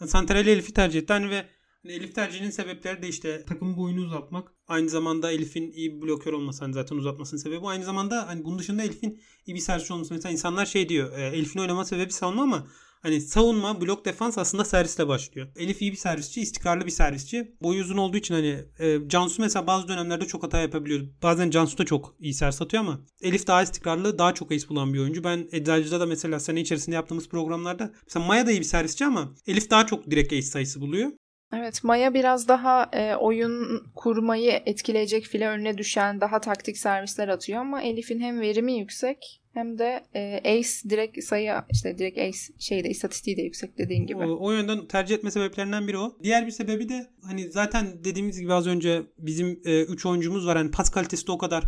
Yani Santral'i Elif'i tercih etti. Hani ve hani Elif tercihinin sebepleri de işte takım boyunu uzatmak. Aynı zamanda Elif'in iyi bir blokör olması hani zaten uzatmasının sebebi. Aynı zamanda hani bunun dışında Elif'in iyi bir servisçi olması. Mesela insanlar şey diyor. E, Elif'in oynama sebebi savunma ama Hani savunma, blok defans aslında servisle başlıyor. Elif iyi bir servisçi, istikrarlı bir servisçi. Boyu uzun olduğu için hani e, Cansu mesela bazı dönemlerde çok hata yapabiliyor. Bazen Cansu da çok iyi servis atıyor ama Elif daha istikrarlı, daha çok ace bulan bir oyuncu. Ben Eczacı'da da mesela sene içerisinde yaptığımız programlarda mesela Maya da iyi bir servisçi ama Elif daha çok direkt ace sayısı buluyor. Evet Maya biraz daha e, oyun kurmayı etkileyecek file önüne düşen daha taktik servisler atıyor ama Elif'in hem verimi yüksek hem de e, ace direkt sayı işte direkt ace şeyde istatistiği de yüksek dediğin gibi. O, o yönden tercih etme sebeplerinden biri o. Diğer bir sebebi de hani zaten dediğimiz gibi az önce bizim 3 e, üç oyuncumuz var. Hani pas kalitesi de o kadar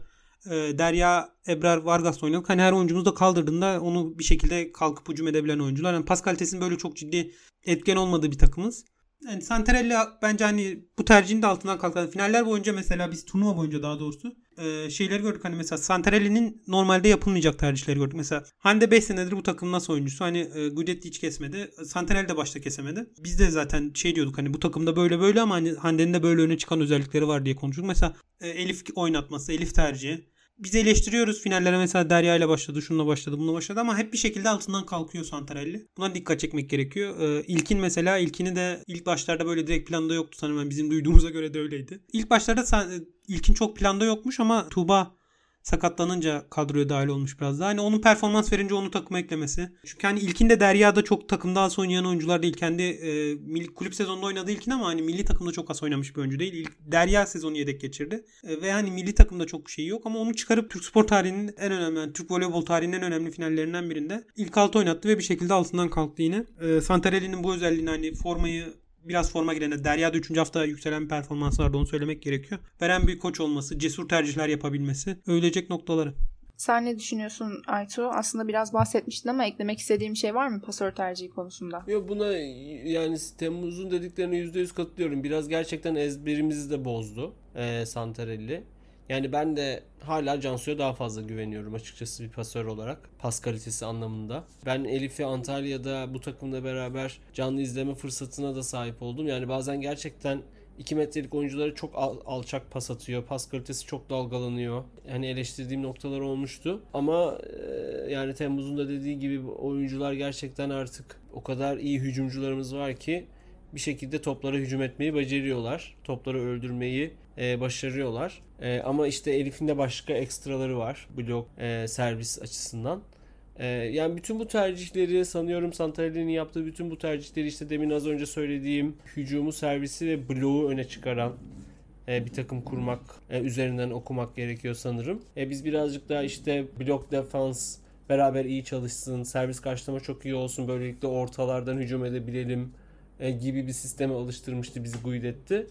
e, Derya, Ebrar, Vargas oynadık. Hani her oyuncumuz da kaldırdığında onu bir şekilde kalkıp hücum edebilen oyuncular. Yani pas kalitesinin böyle çok ciddi etken olmadığı bir takımız yani Santarelli bence hani bu tercihin de altından kalkan. Finaller boyunca mesela biz turnuva boyunca daha doğrusu e, şeyleri gördük. Hani mesela Santarelli'nin normalde yapılmayacak tercihleri gördük. Mesela Hande 5 senedir bu takım nasıl oyuncusu? Hani e, Gudetti hiç kesmedi. Santarelli de başta kesemedi. Biz de zaten şey diyorduk hani bu takımda böyle böyle ama hani Hande'nin de böyle öne çıkan özellikleri var diye konuştuk. Mesela e, Elif oynatması, Elif tercihi biz eleştiriyoruz. Finallere mesela Derya ile başladı, şununla başladı, bununla başladı ama hep bir şekilde altından kalkıyor Santarelli. Buna dikkat çekmek gerekiyor. Ee, İlkin mesela ilkini de ilk başlarda böyle direkt planda yoktu sanırım. bizim duyduğumuza göre de öyleydi. İlk başlarda ilkin çok planda yokmuş ama Tuğba sakatlanınca kadroya dahil olmuş biraz daha. Hani onun performans verince onu takıma eklemesi. Çünkü hani ilkinde Derya'da çok takımda az oynayan oyuncular değil. Kendi e, milli, kulüp sezonunda oynadığı ilkin ama hani milli takımda çok az oynamış bir oyuncu değil. İlk, Derya sezonu yedek geçirdi. E, ve hani milli takımda çok şey yok ama onu çıkarıp Türk spor tarihinin en önemli, yani Türk voleybol tarihinin en önemli finallerinden birinde ilk altı oynattı ve bir şekilde altından kalktı yine. E, Santarelli'nin bu özelliğini hani formayı biraz forma girene Derya'da 3. hafta yükselen bir performans vardı onu söylemek gerekiyor. Veren bir koç olması, cesur tercihler yapabilmesi övülecek noktaları. Sen ne düşünüyorsun Aytu? Aslında biraz bahsetmiştin ama eklemek istediğim şey var mı pasör tercihi konusunda? Yok buna yani Temmuz'un dediklerine %100 katılıyorum. Biraz gerçekten ezberimizi de bozdu e, Santarelli. Yani ben de hala Cansu'ya daha fazla güveniyorum açıkçası bir pasör olarak. Pas kalitesi anlamında. Ben Elif'i Antalya'da bu takımla beraber canlı izleme fırsatına da sahip oldum. Yani bazen gerçekten 2 metrelik oyunculara çok al, alçak pas atıyor. Pas kalitesi çok dalgalanıyor. Hani eleştirdiğim noktalar olmuştu. Ama e, yani Temmuz'un da dediği gibi oyuncular gerçekten artık o kadar iyi hücumcularımız var ki bir şekilde toplara hücum etmeyi beceriyorlar. Topları öldürmeyi e, başarıyorlar. E, ama işte Elif'in de başka ekstraları var blok e, servis açısından. E, yani bütün bu tercihleri sanıyorum Santarelli'nin yaptığı bütün bu tercihleri işte demin az önce söylediğim hücumu servisi ve bloğu öne çıkaran e, bir takım kurmak e, üzerinden okumak gerekiyor sanırım. E, biz birazcık daha işte blok defans beraber iyi çalışsın, servis karşılama çok iyi olsun, böylelikle ortalardan hücum edebilelim gibi bir sisteme alıştırmıştı bizi Guidetti.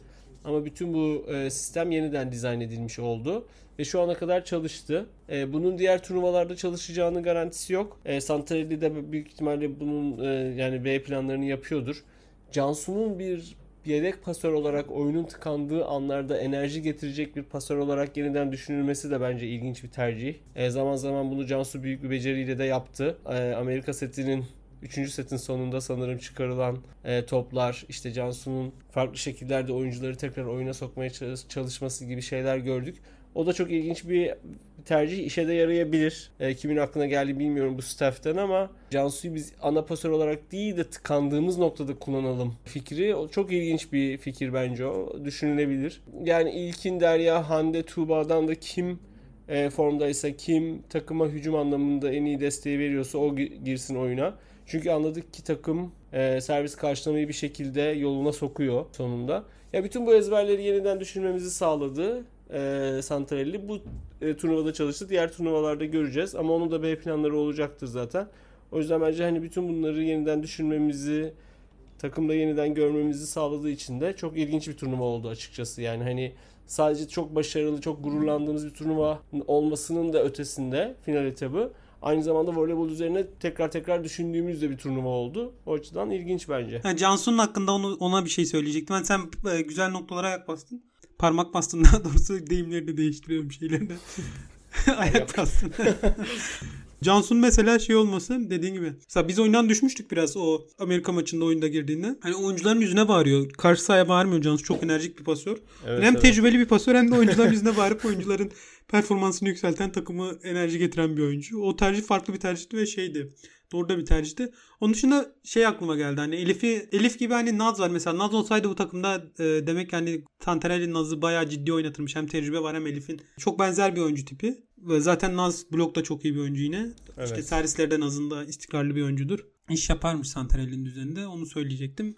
Ama bütün bu e, sistem yeniden dizayn edilmiş oldu. Ve şu ana kadar çalıştı. E, bunun diğer turnuvalarda çalışacağının garantisi yok. E, Santarelli de büyük ihtimalle bunun e, yani B planlarını yapıyordur. Cansu'nun bir yedek pasör olarak oyunun tıkandığı anlarda enerji getirecek bir pasör olarak yeniden düşünülmesi de bence ilginç bir tercih. E, zaman zaman bunu Cansu büyük bir beceriyle de yaptı. E, Amerika setinin Üçüncü setin sonunda sanırım çıkarılan e, toplar işte Cansu'nun farklı şekillerde oyuncuları tekrar oyuna sokmaya çalışması gibi şeyler gördük. O da çok ilginç bir tercih. işe de yarayabilir. E, kimin aklına geldi bilmiyorum bu staff'ten ama Cansu'yu biz ana pasör olarak değil de tıkandığımız noktada kullanalım fikri. O çok ilginç bir fikir bence o. Düşünülebilir. Yani ilkin Derya, Hande, Tuğba'dan da kim e, formdaysa kim takıma hücum anlamında en iyi desteği veriyorsa o girsin oyuna. Çünkü anladık ki takım e, servis karşılamayı bir şekilde yoluna sokuyor sonunda. Ya bütün bu ezberleri yeniden düşünmemizi sağladı e, Santarelli. Bu e, turnuvada çalıştı. Diğer turnuvalarda göreceğiz ama onun da B planları olacaktır zaten. O yüzden bence hani bütün bunları yeniden düşünmemizi, takımda yeniden görmemizi sağladığı için de çok ilginç bir turnuva oldu açıkçası. Yani hani sadece çok başarılı, çok gururlandığımız bir turnuva olmasının da ötesinde final etabı aynı zamanda voleybol üzerine tekrar tekrar düşündüğümüz de bir turnuva oldu. O açıdan ilginç bence. Yani Cansu'nun hakkında onu, ona bir şey söyleyecektim. Ben sen e, güzel noktalara ayak bastın. Parmak bastın daha doğrusu deyimlerini değiştiriyorum şeylerini. ayak bastın. Cansu'nun mesela şey olması dediğin gibi. Mesela biz oyundan düşmüştük biraz o Amerika maçında oyunda girdiğinde. Hani oyuncuların yüzüne bağırıyor. Karşı sahaya bağırmıyor Cansu. Çok enerjik bir pasör. Evet, hem evet. tecrübeli bir pasör hem de oyuncuların yüzüne bağırıp oyuncuların performansını yükselten takımı enerji getiren bir oyuncu. O tercih farklı bir tercihti ve şeydi. Doğru da bir tercihti. Onun dışında şey aklıma geldi hani Elif'i Elif gibi hani Naz var mesela. Naz olsaydı bu takımda e, demek yani Tantarelli Naz'ı bayağı ciddi oynatırmış. Hem tecrübe var hem Elif'in. Çok benzer bir oyuncu tipi. Ve zaten Naz blokta çok iyi bir oyuncu yine. Evet. İşte servislerde Naz'ın da istikrarlı bir oyuncudur. İş yaparmış Santarelli'nin üzerinde. Onu söyleyecektim.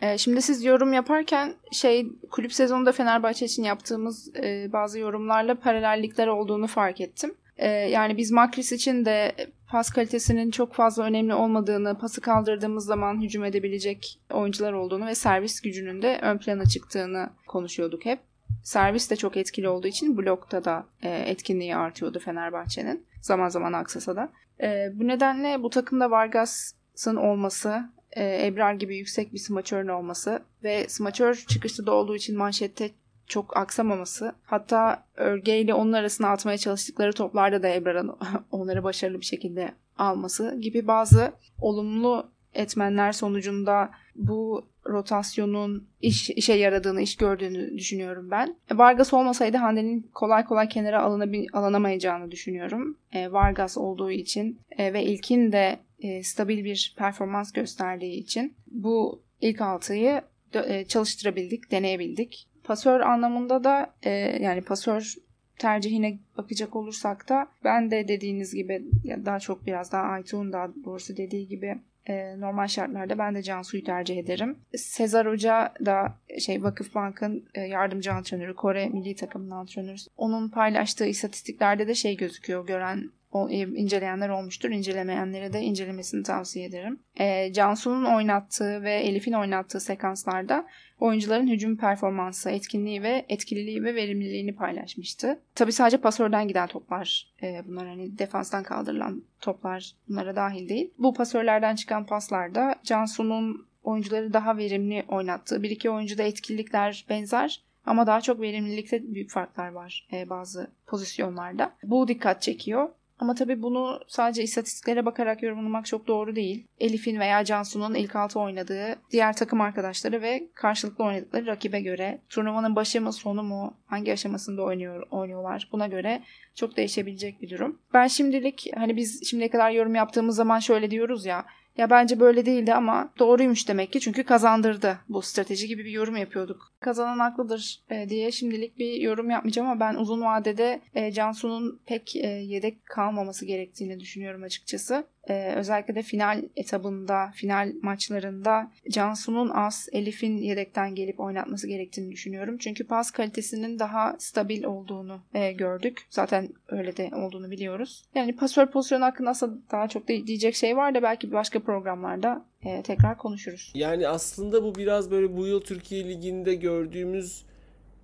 E, şimdi siz yorum yaparken şey kulüp sezonunda Fenerbahçe için yaptığımız e, bazı yorumlarla paralellikler olduğunu fark ettim. E, yani biz Makris için de pas kalitesinin çok fazla önemli olmadığını, pası kaldırdığımız zaman hücum edebilecek oyuncular olduğunu ve servis gücünün de ön plana çıktığını konuşuyorduk hep. Servis de çok etkili olduğu için blokta da e, etkinliği artıyordu Fenerbahçe'nin. Zaman zaman aksasa da. E, bu nedenle bu takımda Vargas'ın olması, e, Ebrar gibi yüksek bir smaçörün olması ve smaçör çıkışlı da olduğu için manşette çok aksamaması hatta örgeyle onun arasına atmaya çalıştıkları toplarda da Ebrar'ın onları başarılı bir şekilde alması gibi bazı olumlu etmenler sonucunda bu rotasyonun iş, işe yaradığını, iş gördüğünü düşünüyorum ben. E, Vargas olmasaydı Hande'nin kolay kolay kenara alınabil, alınamayacağını düşünüyorum. E, Vargas olduğu için e, ve ilkin de e, stabil bir performans gösterdiği için bu ilk altıyı e, çalıştırabildik, deneyebildik. Pasör anlamında da e, yani pasör tercihine bakacak olursak da ben de dediğiniz gibi ya daha çok biraz daha Aytuğ'un daha doğrusu dediği gibi e, normal şartlarda ben de Cansu'yu tercih ederim. Sezar Hoca da şey Vakıfbank'ın e, yardımcı antrenörü, Kore milli takımının antrenörü. Onun paylaştığı istatistiklerde de şey gözüküyor gören o, inceleyenler olmuştur. İncelemeyenlere de incelemesini tavsiye ederim. E, Cansu'nun oynattığı ve Elif'in oynattığı sekanslarda oyuncuların hücum performansı, etkinliği ve etkililiği ve verimliliğini paylaşmıştı. Tabi sadece pasörden giden toplar e, bunlar hani defanstan kaldırılan toplar bunlara dahil değil. Bu pasörlerden çıkan paslarda Cansu'nun oyuncuları daha verimli oynattığı bir iki oyuncuda etkililikler benzer ama daha çok verimlilikte büyük farklar var e, bazı pozisyonlarda. Bu dikkat çekiyor. Ama tabii bunu sadece istatistiklere bakarak yorumlamak çok doğru değil. Elif'in veya Cansu'nun ilk altı oynadığı diğer takım arkadaşları ve karşılıklı oynadıkları rakibe göre turnuvanın başı mı sonu mu hangi aşamasında oynuyor oynuyorlar buna göre çok değişebilecek bir durum. Ben şimdilik hani biz şimdiye kadar yorum yaptığımız zaman şöyle diyoruz ya ya bence böyle değildi ama doğruymuş demek ki çünkü kazandırdı bu strateji gibi bir yorum yapıyorduk. Kazanan haklıdır e, diye şimdilik bir yorum yapmayacağım ama ben uzun vadede e, Cansu'nun pek e, yedek kalmaması gerektiğini düşünüyorum açıkçası. Ee, özellikle de final etabında, final maçlarında Cansu'nun az, Elif'in yedekten gelip oynatması gerektiğini düşünüyorum. Çünkü pas kalitesinin daha stabil olduğunu e, gördük. Zaten öyle de olduğunu biliyoruz. Yani pasör pozisyonu hakkında aslında daha çok diyecek şey var da belki başka programlarda e, tekrar konuşuruz. Yani aslında bu biraz böyle bu yıl Türkiye Ligi'nde gördüğümüz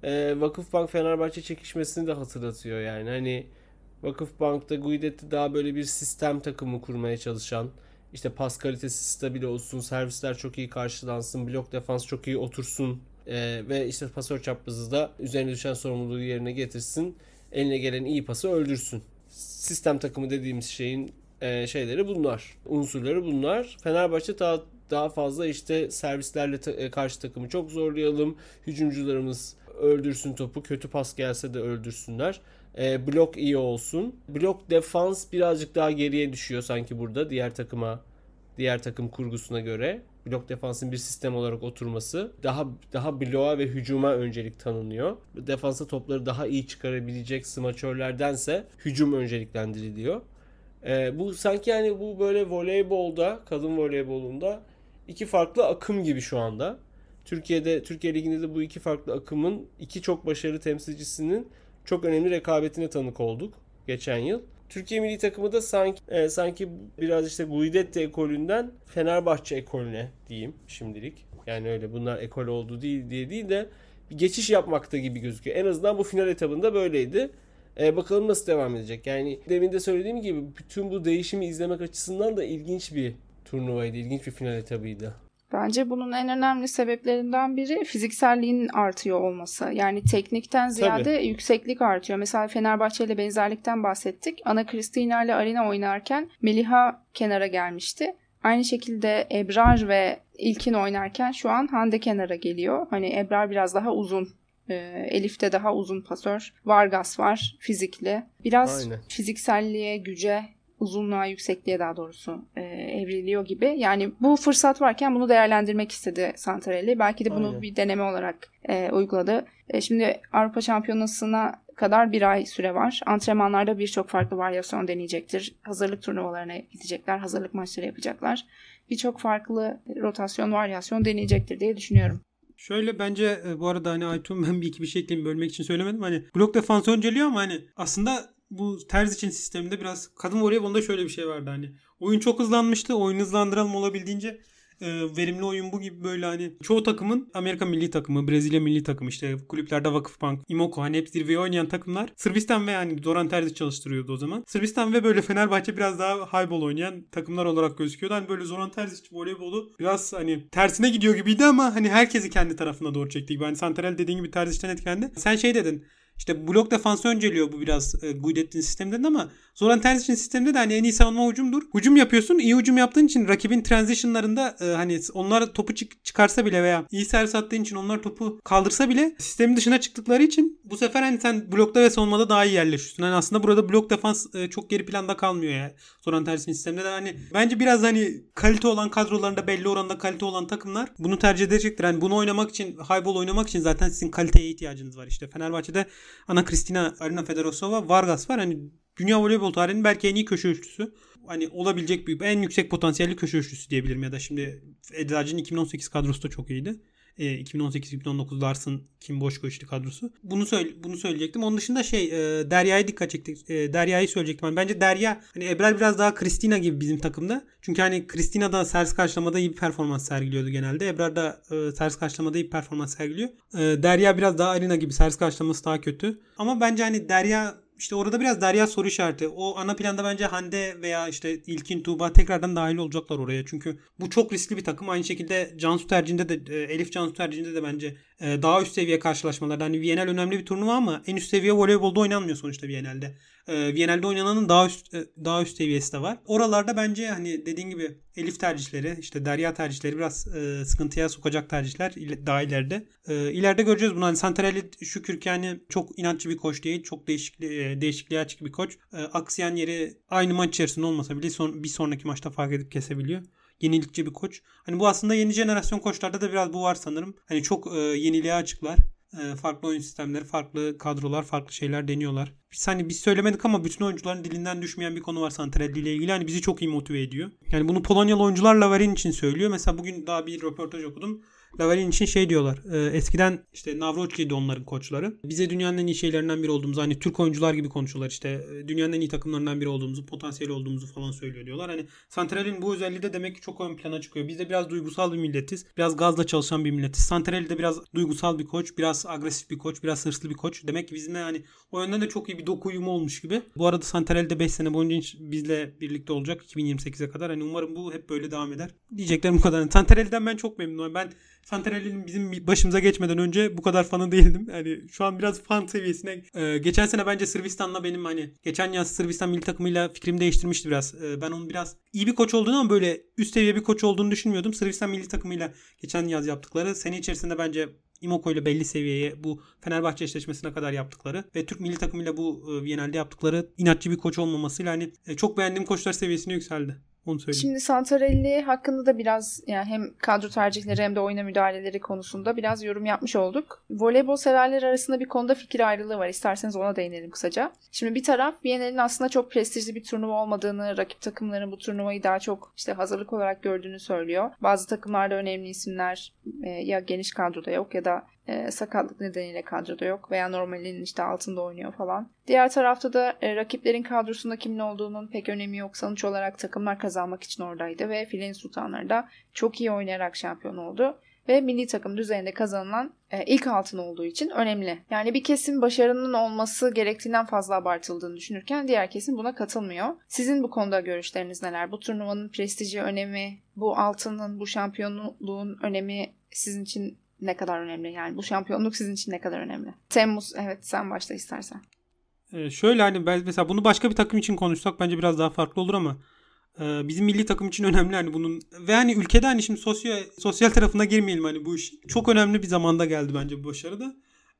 e, Vakıfbank Fenerbahçe çekişmesini de hatırlatıyor yani. Hani Vakıfbank'ta Guidetti daha böyle bir sistem takımı kurmaya çalışan işte pas kalitesi stabil olsun, servisler çok iyi karşılansın, blok defans çok iyi otursun e, ve işte pasör çaprazı da üzerine düşen sorumluluğu yerine getirsin. Eline gelen iyi pası öldürsün. Sistem takımı dediğimiz şeyin e, şeyleri bunlar. Unsurları bunlar. Fenerbahçe daha daha fazla işte servislerle ta, e, karşı takımı çok zorlayalım. Hücumcularımız öldürsün topu. Kötü pas gelse de öldürsünler. E, blok iyi olsun. Blok defans birazcık daha geriye düşüyor sanki burada diğer takıma diğer takım kurgusuna göre. blok defansın bir sistem olarak oturması daha daha bloğa ve hücuma öncelik tanınıyor. Defansa topları daha iyi çıkarabilecek smaçörlerdense hücum önceliklendiriliyor. Ee, bu sanki yani bu böyle voleybolda, kadın voleybolunda iki farklı akım gibi şu anda. Türkiye'de Türkiye Ligi'nde de bu iki farklı akımın iki çok başarılı temsilcisinin çok önemli rekabetine tanık olduk geçen yıl. Türkiye milli takımı da sanki e, sanki biraz işte Guidetti ekolünden Fenerbahçe ekolüne diyeyim şimdilik. Yani öyle bunlar ekol oldu değil diye değil de bir geçiş yapmakta gibi gözüküyor. En azından bu final etabında böyleydi. E, bakalım nasıl devam edecek. Yani demin de söylediğim gibi bütün bu değişimi izlemek açısından da ilginç bir turnuvaydı. ilginç bir final etabıydı. Bence bunun en önemli sebeplerinden biri fizikselliğin artıyor olması. Yani teknikten ziyade Tabii. yükseklik artıyor. Mesela Fenerbahçe ile benzerlikten bahsettik. Ana Kristina ile Arina oynarken Meliha kenara gelmişti. Aynı şekilde Ebrar ve İlkin oynarken şu an Hande kenara geliyor. Hani Ebrar biraz daha uzun e, Elif'te daha uzun pasör. Vargas var fizikli. Biraz Aynen. fizikselliğe, güce uzunluğa, yüksekliğe daha doğrusu e, evriliyor gibi. Yani bu fırsat varken bunu değerlendirmek istedi Santarelli. Belki de bunu Aynen. bir deneme olarak e, uyguladı. E, şimdi Avrupa Şampiyonası'na kadar bir ay süre var. Antrenmanlarda birçok farklı varyasyon deneyecektir. Hazırlık turnuvalarına gidecekler, hazırlık maçları yapacaklar. Birçok farklı rotasyon, varyasyon deneyecektir diye düşünüyorum. Şöyle bence e, bu arada hani Aytun ben bir iki bir şey ekleyeyim bölmek için söylemedim. Hani blok defansı önceliyor ama hani aslında bu terz için sisteminde biraz kadın voleybolunda şöyle bir şey vardı hani. Oyun çok hızlanmıştı. Oyun hızlandıralım olabildiğince e, verimli oyun bu gibi böyle hani çoğu takımın Amerika milli takımı, Brezilya milli takımı işte kulüplerde Vakıfbank, Imoko hani hep zirveye oynayan takımlar Sırbistan ve yani Doran Terzi çalıştırıyordu o zaman. Sırbistan ve böyle Fenerbahçe biraz daha highball oynayan takımlar olarak gözüküyordu. Hani böyle Zoran Terzic voleybolu biraz hani tersine gidiyor gibiydi ama hani herkesi kendi tarafına doğru çekti gibi. Hani Santarel dediğin gibi Terzic'ten etkilendi. Sen şey dedin işte blok defansı önceliyor bu biraz e, Guidetti'nin sistemden ama Zoran Terzic'in sisteminde de hani en iyi savunma hücumdur. Hücum yapıyorsun. iyi hücum yaptığın için rakibin transitionlarında e, hani onlar topu çık- çıkarsa bile veya iyi servis attığın için onlar topu kaldırsa bile sistemin dışına çıktıkları için bu sefer hani sen blokta ve savunmada daha iyi yerleşiyorsun. Hani aslında burada blok defans e, çok geri planda kalmıyor ya. Zoran Terzic'in sisteminde de hani bence biraz hani kalite olan kadrolarında belli oranda kalite olan takımlar bunu tercih edecektir. Hani bunu oynamak için highball oynamak için zaten sizin kaliteye ihtiyacınız var. İşte Fenerbahçe'de Ana Kristina Arina Fedorosova Vargas var. Hani dünya voleybol tarihinin belki en iyi köşe üçlüsü. Hani olabilecek bir en yüksek potansiyelli köşe üçlüsü diyebilirim ya da şimdi Eczacı'nın 2018 kadrosu da çok iyiydi. 2018-2019 Lars'ın Kim boş Boşkoç'lu kadrosu. Bunu söyle bunu söyleyecektim. Onun dışında şey e, Derya'ya dikkat çektik. E, Derya'yı söyleyecektim. Yani bence Derya hani Ebrar biraz daha Kristina gibi bizim takımda. Çünkü hani Kristina da servis karşılamada iyi bir performans sergiliyordu genelde. Ebrar da e, servis karşılamada iyi bir performans sergiliyor. E, Derya biraz daha Arina gibi servis karşılaması daha kötü. Ama bence hani Derya işte orada biraz Derya soru işareti. O ana planda bence Hande veya işte İlkin Tuğba tekrardan dahil olacaklar oraya. Çünkü bu çok riskli bir takım. Aynı şekilde Cansu tercihinde de e, Elif Cansu tercihinde de bence e, daha üst seviye karşılaşmalarda. Hani Viyanel önemli bir turnuva ama en üst seviye voleybolda oynanmıyor sonuçta Viyanel'de. E, Viyanel'de oynananın daha üst daha üst seviyesi de var. Oralarda bence hani dediğin gibi Elif tercihleri, işte Derya tercihleri biraz e, sıkıntıya sokacak tercihler daha ileride. E, ileride göreceğiz bunu. Hani Santarelli şükür ki yani çok inatçı bir koç değil. Çok değişikli, e, değişikliğe açık bir koç. E, aksayan yeri aynı maç içerisinde olmasa bile son, bir sonraki maçta fark edip kesebiliyor yenilikçi bir koç. Hani bu aslında yeni jenerasyon koçlarda da biraz bu var sanırım. Hani çok e, yeniliğe açıklar. E, farklı oyun sistemleri, farklı kadrolar, farklı şeyler deniyorlar. Biz hani biz söylemedik ama bütün oyuncuların dilinden düşmeyen bir konu var Santrelli ile ilgili. Hani bizi çok iyi motive ediyor. Yani bunu Polonyalı oyuncular Lavarin için söylüyor. Mesela bugün daha bir röportaj okudum. Lavalin için şey diyorlar. E, eskiden işte Navrocki'ydi onların koçları. Bize dünyanın en iyi şeylerinden biri olduğumuzu hani Türk oyuncular gibi konuşuyorlar işte. E, dünyanın en iyi takımlarından biri olduğumuzu, potansiyeli olduğumuzu falan söylüyor diyorlar. Hani Santral'in bu özelliği de demek ki çok ön plana çıkıyor. Biz de biraz duygusal bir milletiz. Biraz gazla çalışan bir milletiz. Santral'i de biraz duygusal bir koç, biraz agresif bir koç, biraz hırslı bir koç. Demek ki bizimle hani o yönden de çok iyi bir doku uyumu olmuş gibi. Bu arada Santral'i de 5 sene boyunca bizle birlikte olacak 2028'e kadar. Hani umarım bu hep böyle devam eder. Diyeceklerim bu kadar. Santral'den ben çok memnunum. Ben Santarelli'nin bizim başımıza geçmeden önce bu kadar fanı değildim. Yani şu an biraz fan seviyesine. Ee, geçen sene bence Sırbistan'la benim hani geçen yaz Sırbistan milli takımıyla fikrimi değiştirmişti biraz. Ee, ben onun biraz iyi bir koç olduğunu ama böyle üst seviye bir koç olduğunu düşünmüyordum. Sırbistan milli takımıyla geçen yaz yaptıkları sene içerisinde bence Imoko ile belli seviyeye bu Fenerbahçe eşleşmesine kadar yaptıkları ve Türk milli takımıyla bu e, Viyana'da yaptıkları inatçı bir koç olmamasıyla hani e, çok beğendiğim koçlar seviyesine yükseldi. Onu söyleyeyim. Şimdi Santarelli hakkında da biraz yani hem kadro tercihleri hem de oyuna müdahaleleri konusunda biraz yorum yapmış olduk. Voleybol severler arasında bir konuda fikir ayrılığı var. İsterseniz ona değinelim kısaca. Şimdi bir taraf Viyana'nın aslında çok prestijli bir turnuva olmadığını, rakip takımların bu turnuvayı daha çok işte hazırlık olarak gördüğünü söylüyor. Bazı takımlarda önemli isimler e, ya geniş kadroda yok ya da e, sakatlık nedeniyle kadroda yok veya normalinin işte altında oynuyor falan. Diğer tarafta da e, rakiplerin kadrosunda kimin olduğunun pek önemi yok. Sonuç olarak takımlar kazanmak için oradaydı ve Filin Sultanları da çok iyi oynayarak şampiyon oldu ve milli takım düzeyinde kazanılan e, ilk altın olduğu için önemli. Yani bir kesim başarının olması gerektiğinden fazla abartıldığını düşünürken diğer kesim buna katılmıyor. Sizin bu konuda görüşleriniz neler? Bu turnuvanın prestiji, önemi, bu altının, bu şampiyonluğun önemi sizin için ne kadar önemli? Yani bu şampiyonluk sizin için ne kadar önemli? Temmuz evet sen başla istersen. Ee, şöyle hani ben mesela bunu başka bir takım için konuşsak bence biraz daha farklı olur ama e, bizim milli takım için önemli hani bunun ve hani ülkede hani şimdi sosyal sosyal tarafına girmeyelim hani bu iş çok önemli bir zamanda geldi bence bu başarı da.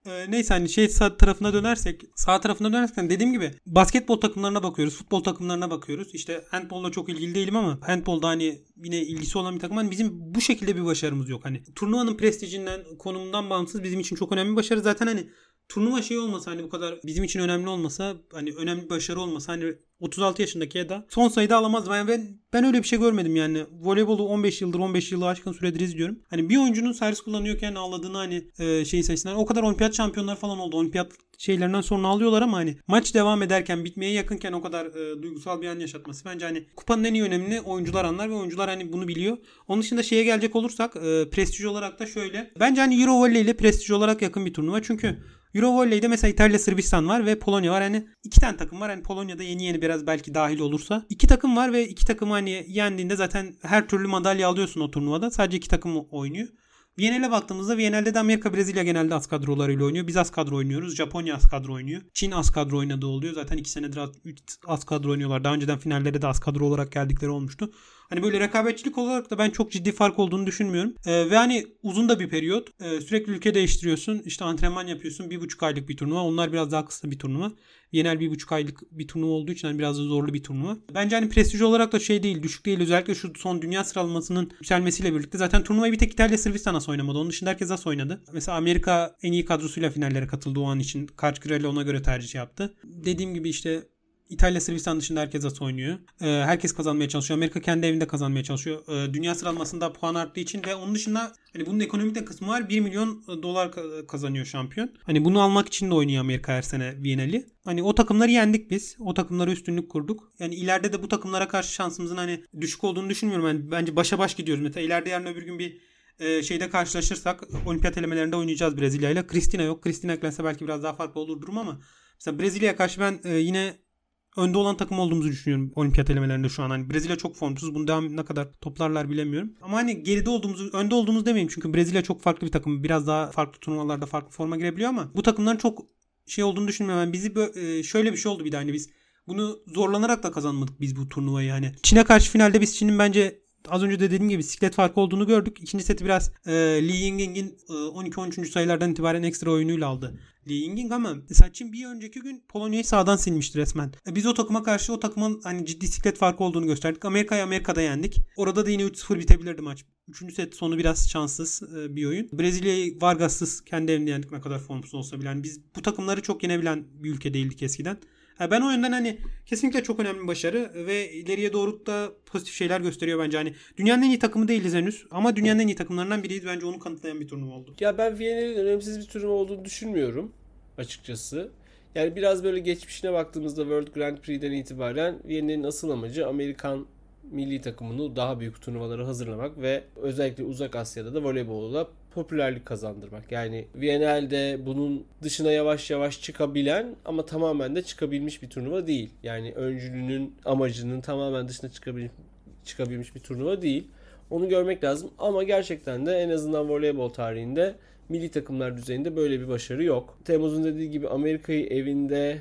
Ee, neyse hani şey sağ tarafına dönersek sağ tarafına dönersek hani dediğim gibi basketbol takımlarına bakıyoruz futbol takımlarına bakıyoruz. İşte handbolda çok ilgili değilim ama handbolda hani yine ilgisi olan bir takım. Hani bizim bu şekilde bir başarımız yok. Hani turnuvanın prestijinden konumundan bağımsız bizim için çok önemli bir başarı. Zaten hani turnuva şey olmasa hani bu kadar bizim için önemli olmasa hani önemli bir başarı olmasa hani 36 yaşındaki Eda son sayıda alamaz. Yani ben ben öyle bir şey görmedim yani. Voleybolu 15 yıldır 15 yılı aşkın süredir izliyorum. Hani bir oyuncunun servis kullanıyorken ağladığını hani e, şey sayısından o kadar olimpiyat şampiyonları falan oldu. Olimpiyat şeylerinden sonra alıyorlar ama hani maç devam ederken bitmeye yakınken o kadar e, duygusal bir an yaşatması bence hani kupanın en iyi önemli oyuncular anlar ve oyuncular hani bunu biliyor. Onun dışında şeye gelecek olursak e, prestij olarak da şöyle. Bence hani Euro Volley ile prestij olarak yakın bir turnuva. Çünkü Euro Volley'de mesela İtalya, Sırbistan var ve Polonya var. Hani iki tane takım var. Hani Polonya'da yeni yeni biraz belki dahil olursa. iki takım var ve iki takım hani yendiğinde zaten her türlü madalya alıyorsun o turnuvada. Sadece iki takım oynuyor. Viyana'ya baktığımızda Viyana'da de Amerika, Brezilya genelde az kadrolarıyla oynuyor. Biz az kadro oynuyoruz. Japonya az kadro oynuyor. Çin az kadro oynadığı oluyor. Zaten iki senedir az, az kadro oynuyorlar. Daha önceden finallere de az kadro olarak geldikleri olmuştu. Hani böyle rekabetçilik olarak da ben çok ciddi fark olduğunu düşünmüyorum. Ee, ve hani uzun da bir periyot. Ee, sürekli ülke değiştiriyorsun. İşte antrenman yapıyorsun. Bir buçuk aylık bir turnuva. Onlar biraz daha kısa bir turnuva. Genel bir buçuk aylık bir turnuva olduğu için hani biraz da zorlu bir turnuva. Bence hani prestij olarak da şey değil, düşük değil. Özellikle şu son dünya sıralamasının yükselmesiyle birlikte zaten turnuvayı bir tek İtalya Sırbistan nasıl oynamadı. Onun dışında herkes az oynadı. Mesela Amerika en iyi kadrosuyla finallere katıldı o an için. Karçkırelli ona göre tercih yaptı. Dediğim gibi işte İtalya Sırbistan dışında herkes az oynuyor. Ee, herkes kazanmaya çalışıyor. Amerika kendi evinde kazanmaya çalışıyor. Ee, dünya sıralamasında puan arttığı için ve onun dışında hani bunun ekonomik de kısmı var. 1 milyon dolar kazanıyor şampiyon. Hani bunu almak için de oynuyor Amerika her sene Viyana'li. Hani o takımları yendik biz. O takımlara üstünlük kurduk. Yani ileride de bu takımlara karşı şansımızın hani düşük olduğunu düşünmüyorum. Yani bence başa baş gidiyoruz. Mesela ileride yarın öbür gün bir e, şeyde karşılaşırsak olimpiyat elemelerinde oynayacağız Brezilya ile. Kristina yok. Kristina eklense belki biraz daha farklı olur durum ama mesela Brezilya'ya karşı ben e, yine önde olan takım olduğumuzu düşünüyorum olimpiyat elemelerinde şu an. Hani Brezilya çok formsuz. Bunu devam ne kadar toplarlar bilemiyorum. Ama hani geride olduğumuzu, önde olduğumuzu demeyeyim. Çünkü Brezilya çok farklı bir takım. Biraz daha farklı turnuvalarda farklı forma girebiliyor ama bu takımların çok şey olduğunu düşünmüyorum. Yani bizi e, şöyle bir şey oldu bir de hani biz bunu zorlanarak da kazanmadık biz bu turnuvayı yani. Çin'e karşı finalde biz Çin'in bence az önce de dediğim gibi bisiklet farkı olduğunu gördük. İkinci seti biraz e, Li Yingying'in e, 12-13. sayılardan itibaren ekstra oyunuyla aldı. Li Yingying ama mesela Çin bir önceki gün Polonya'yı sağdan silmişti resmen. E, biz o takıma karşı o takımın hani ciddi siklet farkı olduğunu gösterdik. Amerika'yı Amerika'da yendik. Orada da yine 3-0 bitebilirdi maç. Üçüncü set sonu biraz şanssız e, bir oyun. Brezilya'yı Vargas'sız kendi evinde yendik ne kadar formsuz olsa bile. Yani biz bu takımları çok yenebilen bir ülke değildik eskiden. Ben o yönden hani kesinlikle çok önemli bir başarı ve ileriye doğru da pozitif şeyler gösteriyor bence. Hani dünyanın en iyi takımı değiliz henüz ama dünyanın en iyi takımlarından biriyiz. Bence onu kanıtlayan bir turnuva oldu. Ya ben Viyana'nın önemsiz bir turnuva olduğunu düşünmüyorum açıkçası. Yani biraz böyle geçmişine baktığımızda World Grand Prix'den itibaren Viyana'nın asıl amacı Amerikan milli takımını daha büyük turnuvalara hazırlamak ve özellikle Uzak Asya'da da voleybolda popülerlik kazandırmak. Yani VNL'de bunun dışına yavaş yavaş çıkabilen ama tamamen de çıkabilmiş bir turnuva değil. Yani öncülünün amacının tamamen dışına çıkabilmiş, çıkabilmiş bir turnuva değil. Onu görmek lazım ama gerçekten de en azından voleybol tarihinde milli takımlar düzeyinde böyle bir başarı yok. Temmuz'un dediği gibi Amerika'yı evinde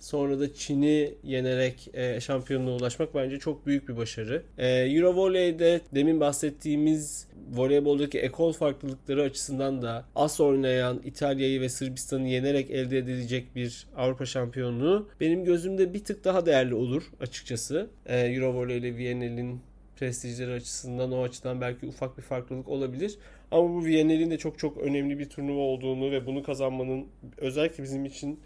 Sonra da Çin'i yenerek e, şampiyonluğa ulaşmak bence çok büyük bir başarı. E, Eurovoley'de demin bahsettiğimiz voleyboldaki ekol farklılıkları açısından da as oynayan İtalya'yı ve Sırbistan'ı yenerek elde edilecek bir Avrupa şampiyonluğu benim gözümde bir tık daha değerli olur açıkçası. E, Eurovoley ile Viyana'nın prestijleri açısından o açıdan belki ufak bir farklılık olabilir. Ama bu Viyana'nın de çok çok önemli bir turnuva olduğunu ve bunu kazanmanın özellikle bizim için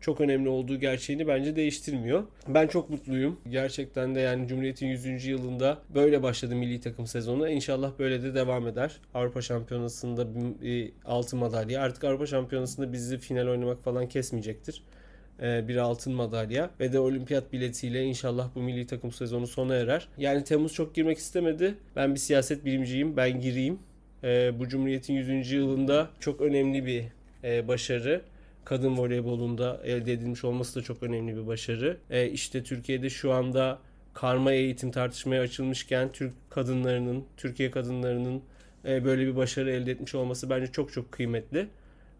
çok önemli olduğu gerçeğini bence değiştirmiyor. Ben çok mutluyum. Gerçekten de yani Cumhuriyet'in 100. yılında böyle başladı milli takım sezonu. İnşallah böyle de devam eder. Avrupa Şampiyonası'nda bir altın madalya. Artık Avrupa Şampiyonası'nda bizi final oynamak falan kesmeyecektir bir altın madalya ve de olimpiyat biletiyle inşallah bu milli takım sezonu sona erer. Yani Temmuz çok girmek istemedi. Ben bir siyaset bilimciyim. Ben gireyim. Bu Cumhuriyet'in 100. yılında çok önemli bir başarı kadın voleybolunda elde edilmiş olması da çok önemli bir başarı. E, işte Türkiye'de şu anda karma eğitim tartışmaya açılmışken Türk kadınlarının, Türkiye kadınlarının e, böyle bir başarı elde etmiş olması bence çok çok kıymetli.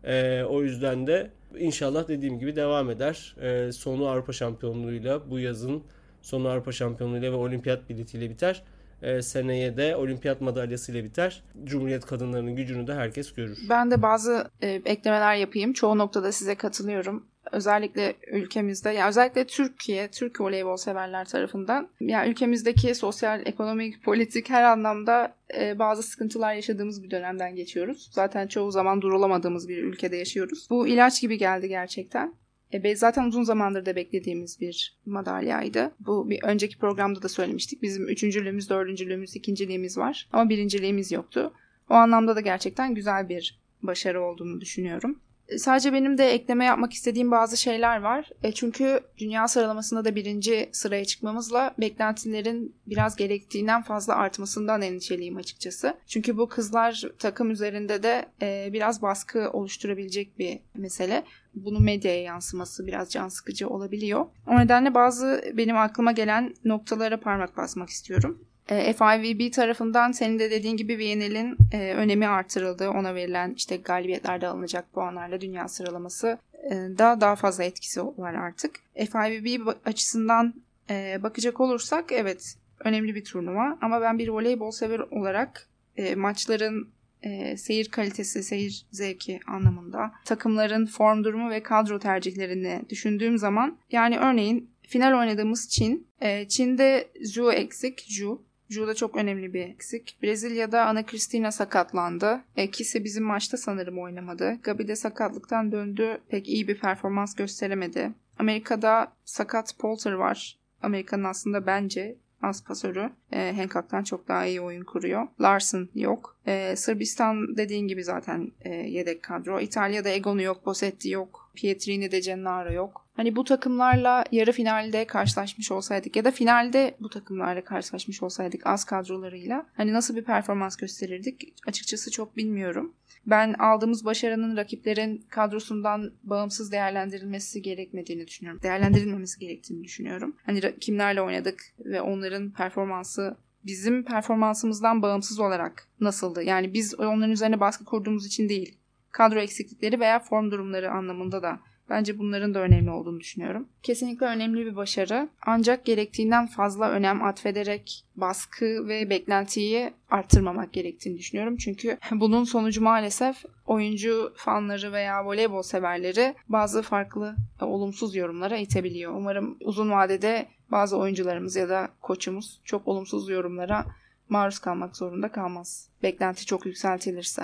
E, o yüzden de inşallah dediğim gibi devam eder. E, sonu Avrupa Şampiyonluğuyla bu yazın sonu Avrupa Şampiyonluğuyla ve Olimpiyat biletiyle biter e, seneye de olimpiyat madalyasıyla biter. Cumhuriyet kadınlarının gücünü de herkes görür. Ben de bazı e, eklemeler yapayım. Çoğu noktada size katılıyorum. Özellikle ülkemizde, yani özellikle Türkiye, Türk voleybol severler tarafından, yani ülkemizdeki sosyal, ekonomik, politik her anlamda e, bazı sıkıntılar yaşadığımız bir dönemden geçiyoruz. Zaten çoğu zaman durulamadığımız bir ülkede yaşıyoruz. Bu ilaç gibi geldi gerçekten. E, zaten uzun zamandır da beklediğimiz bir madalyaydı. Bu bir önceki programda da söylemiştik. Bizim üçüncülüğümüz, dördüncülüğümüz, ikinciliğimiz var. Ama birinciliğimiz yoktu. O anlamda da gerçekten güzel bir başarı olduğunu düşünüyorum. Sadece benim de ekleme yapmak istediğim bazı şeyler var. E çünkü dünya sıralamasında da birinci sıraya çıkmamızla beklentilerin biraz gerektiğinden fazla artmasından endişeliyim açıkçası. Çünkü bu kızlar takım üzerinde de e, biraz baskı oluşturabilecek bir mesele bunun medyaya yansıması biraz can sıkıcı olabiliyor. O nedenle bazı benim aklıma gelen noktalara parmak basmak istiyorum. E, FIVB tarafından senin de dediğin gibi VNL'in e, önemi artırıldı. Ona verilen işte galibiyetlerde alınacak puanlarla dünya sıralaması e, da daha fazla etkisi var artık. FIVB açısından e, bakacak olursak evet önemli bir turnuva ama ben bir voleybol sever olarak e, maçların e, seyir kalitesi, seyir zevki anlamında takımların form durumu ve kadro tercihlerini düşündüğüm zaman yani örneğin final oynadığımız Çin. E, Çin'de Zhu eksik. Zhu. Zhu da çok önemli bir eksik. Brezilya'da Ana Cristina sakatlandı. İkisi bizim maçta sanırım oynamadı. Gabi de sakatlıktan döndü. Pek iyi bir performans gösteremedi. Amerika'da sakat Polter var. Amerika'nın aslında bence az pasörü. E, Hancock'tan çok daha iyi oyun kuruyor. Larson yok. E, Sırbistan dediğin gibi zaten e, yedek kadro. İtalya'da Egon'u yok, Bossetti yok. Pietrini de Gennaro yok. Hani bu takımlarla yarı finalde karşılaşmış olsaydık ya da finalde bu takımlarla karşılaşmış olsaydık az kadrolarıyla hani nasıl bir performans gösterirdik açıkçası çok bilmiyorum. Ben aldığımız başarının rakiplerin kadrosundan bağımsız değerlendirilmesi gerekmediğini düşünüyorum. Değerlendirilmemesi gerektiğini düşünüyorum. Hani kimlerle oynadık ve onların performansı bizim performansımızdan bağımsız olarak nasıldı? Yani biz onların üzerine baskı kurduğumuz için değil. Kadro eksiklikleri veya form durumları anlamında da Bence bunların da önemli olduğunu düşünüyorum. Kesinlikle önemli bir başarı. Ancak gerektiğinden fazla önem atfederek baskı ve beklentiyi arttırmamak gerektiğini düşünüyorum. Çünkü bunun sonucu maalesef oyuncu fanları veya voleybol severleri bazı farklı olumsuz yorumlara itebiliyor. Umarım uzun vadede bazı oyuncularımız ya da koçumuz çok olumsuz yorumlara maruz kalmak zorunda kalmaz. Beklenti çok yükseltilirse.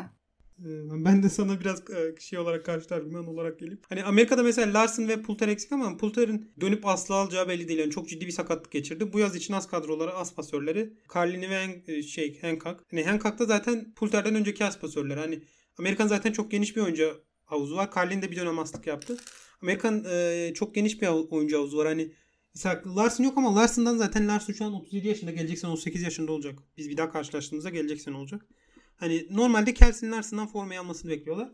Ee, ben de sana biraz e, şey olarak karşı argüman olarak geleyim. Hani Amerika'da mesela Larson ve Pulter eksik ama Pulter'in dönüp asla alacağı belli değil. Yani çok ciddi bir sakatlık geçirdi. Bu yaz için az kadroları, az pasörleri. Carlini ve e, şey Hancock. Hani Hancock da zaten Pulter'den önceki az pasörleri. Hani Amerikan zaten çok geniş bir oyuncu havuzu var. Carlin de bir dönem aslık yaptı. Amerikan e, çok geniş bir oyuncu havuzu var. Hani Mesela Larson yok ama Larson'dan zaten Larson şu an 37 yaşında gelecek sene 18 yaşında olacak. Biz bir daha karşılaştığımızda gelecek sene olacak. Hani normalde Kelsey'nin Larson'dan formayı almasını bekliyorlar.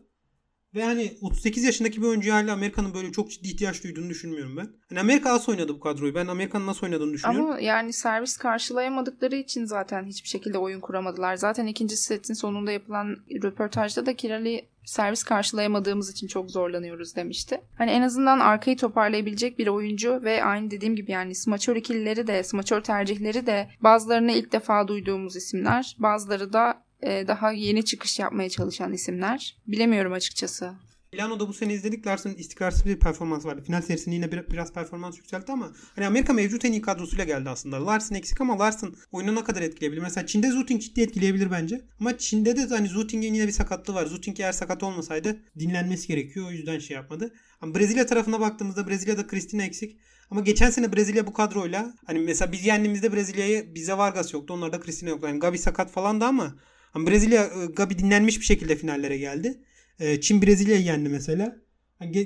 Ve hani 38 yaşındaki bir oyuncuya hala Amerika'nın böyle çok ciddi ihtiyaç duyduğunu düşünmüyorum ben. Hani Amerika az oynadı bu kadroyu. Ben Amerika'nın nasıl oynadığını düşünüyorum. Ama yani servis karşılayamadıkları için zaten hiçbir şekilde oyun kuramadılar. Zaten ikinci setin sonunda yapılan röportajda da Kirali servis karşılayamadığımız için çok zorlanıyoruz demişti. Hani en azından arkayı toparlayabilecek bir oyuncu ve aynı dediğim gibi yani smaçör ikilileri de smaçör tercihleri de bazılarını ilk defa duyduğumuz isimler bazıları da e, daha yeni çıkış yapmaya çalışan isimler. Bilemiyorum açıkçası. Milano'da bu sene izledik. Larson istikrarsız bir performans vardı. Final serisinde yine bir, biraz performans yükseltti ama hani Amerika mevcut en iyi kadrosuyla geldi aslında. Larson eksik ama Larson oyunu ne kadar etkileyebilir? Mesela Çin'de Zuting ciddi etkileyebilir bence. Ama Çin'de de hani Zuting'in yine bir sakatlığı var. Zuting eğer sakat olmasaydı dinlenmesi gerekiyor. O yüzden şey yapmadı. Ama Brezilya tarafına baktığımızda Brezilya'da Cristina eksik. Ama geçen sene Brezilya bu kadroyla hani mesela biz yendiğimizde Brezilya'yı bize Vargas yoktu. Onlarda Cristina yoktu. Yani Gabi sakat falan da ama ama Brezilya e, Gabi dinlenmiş bir şekilde finallere geldi. E, Çin Brezilya'yı yendi mesela.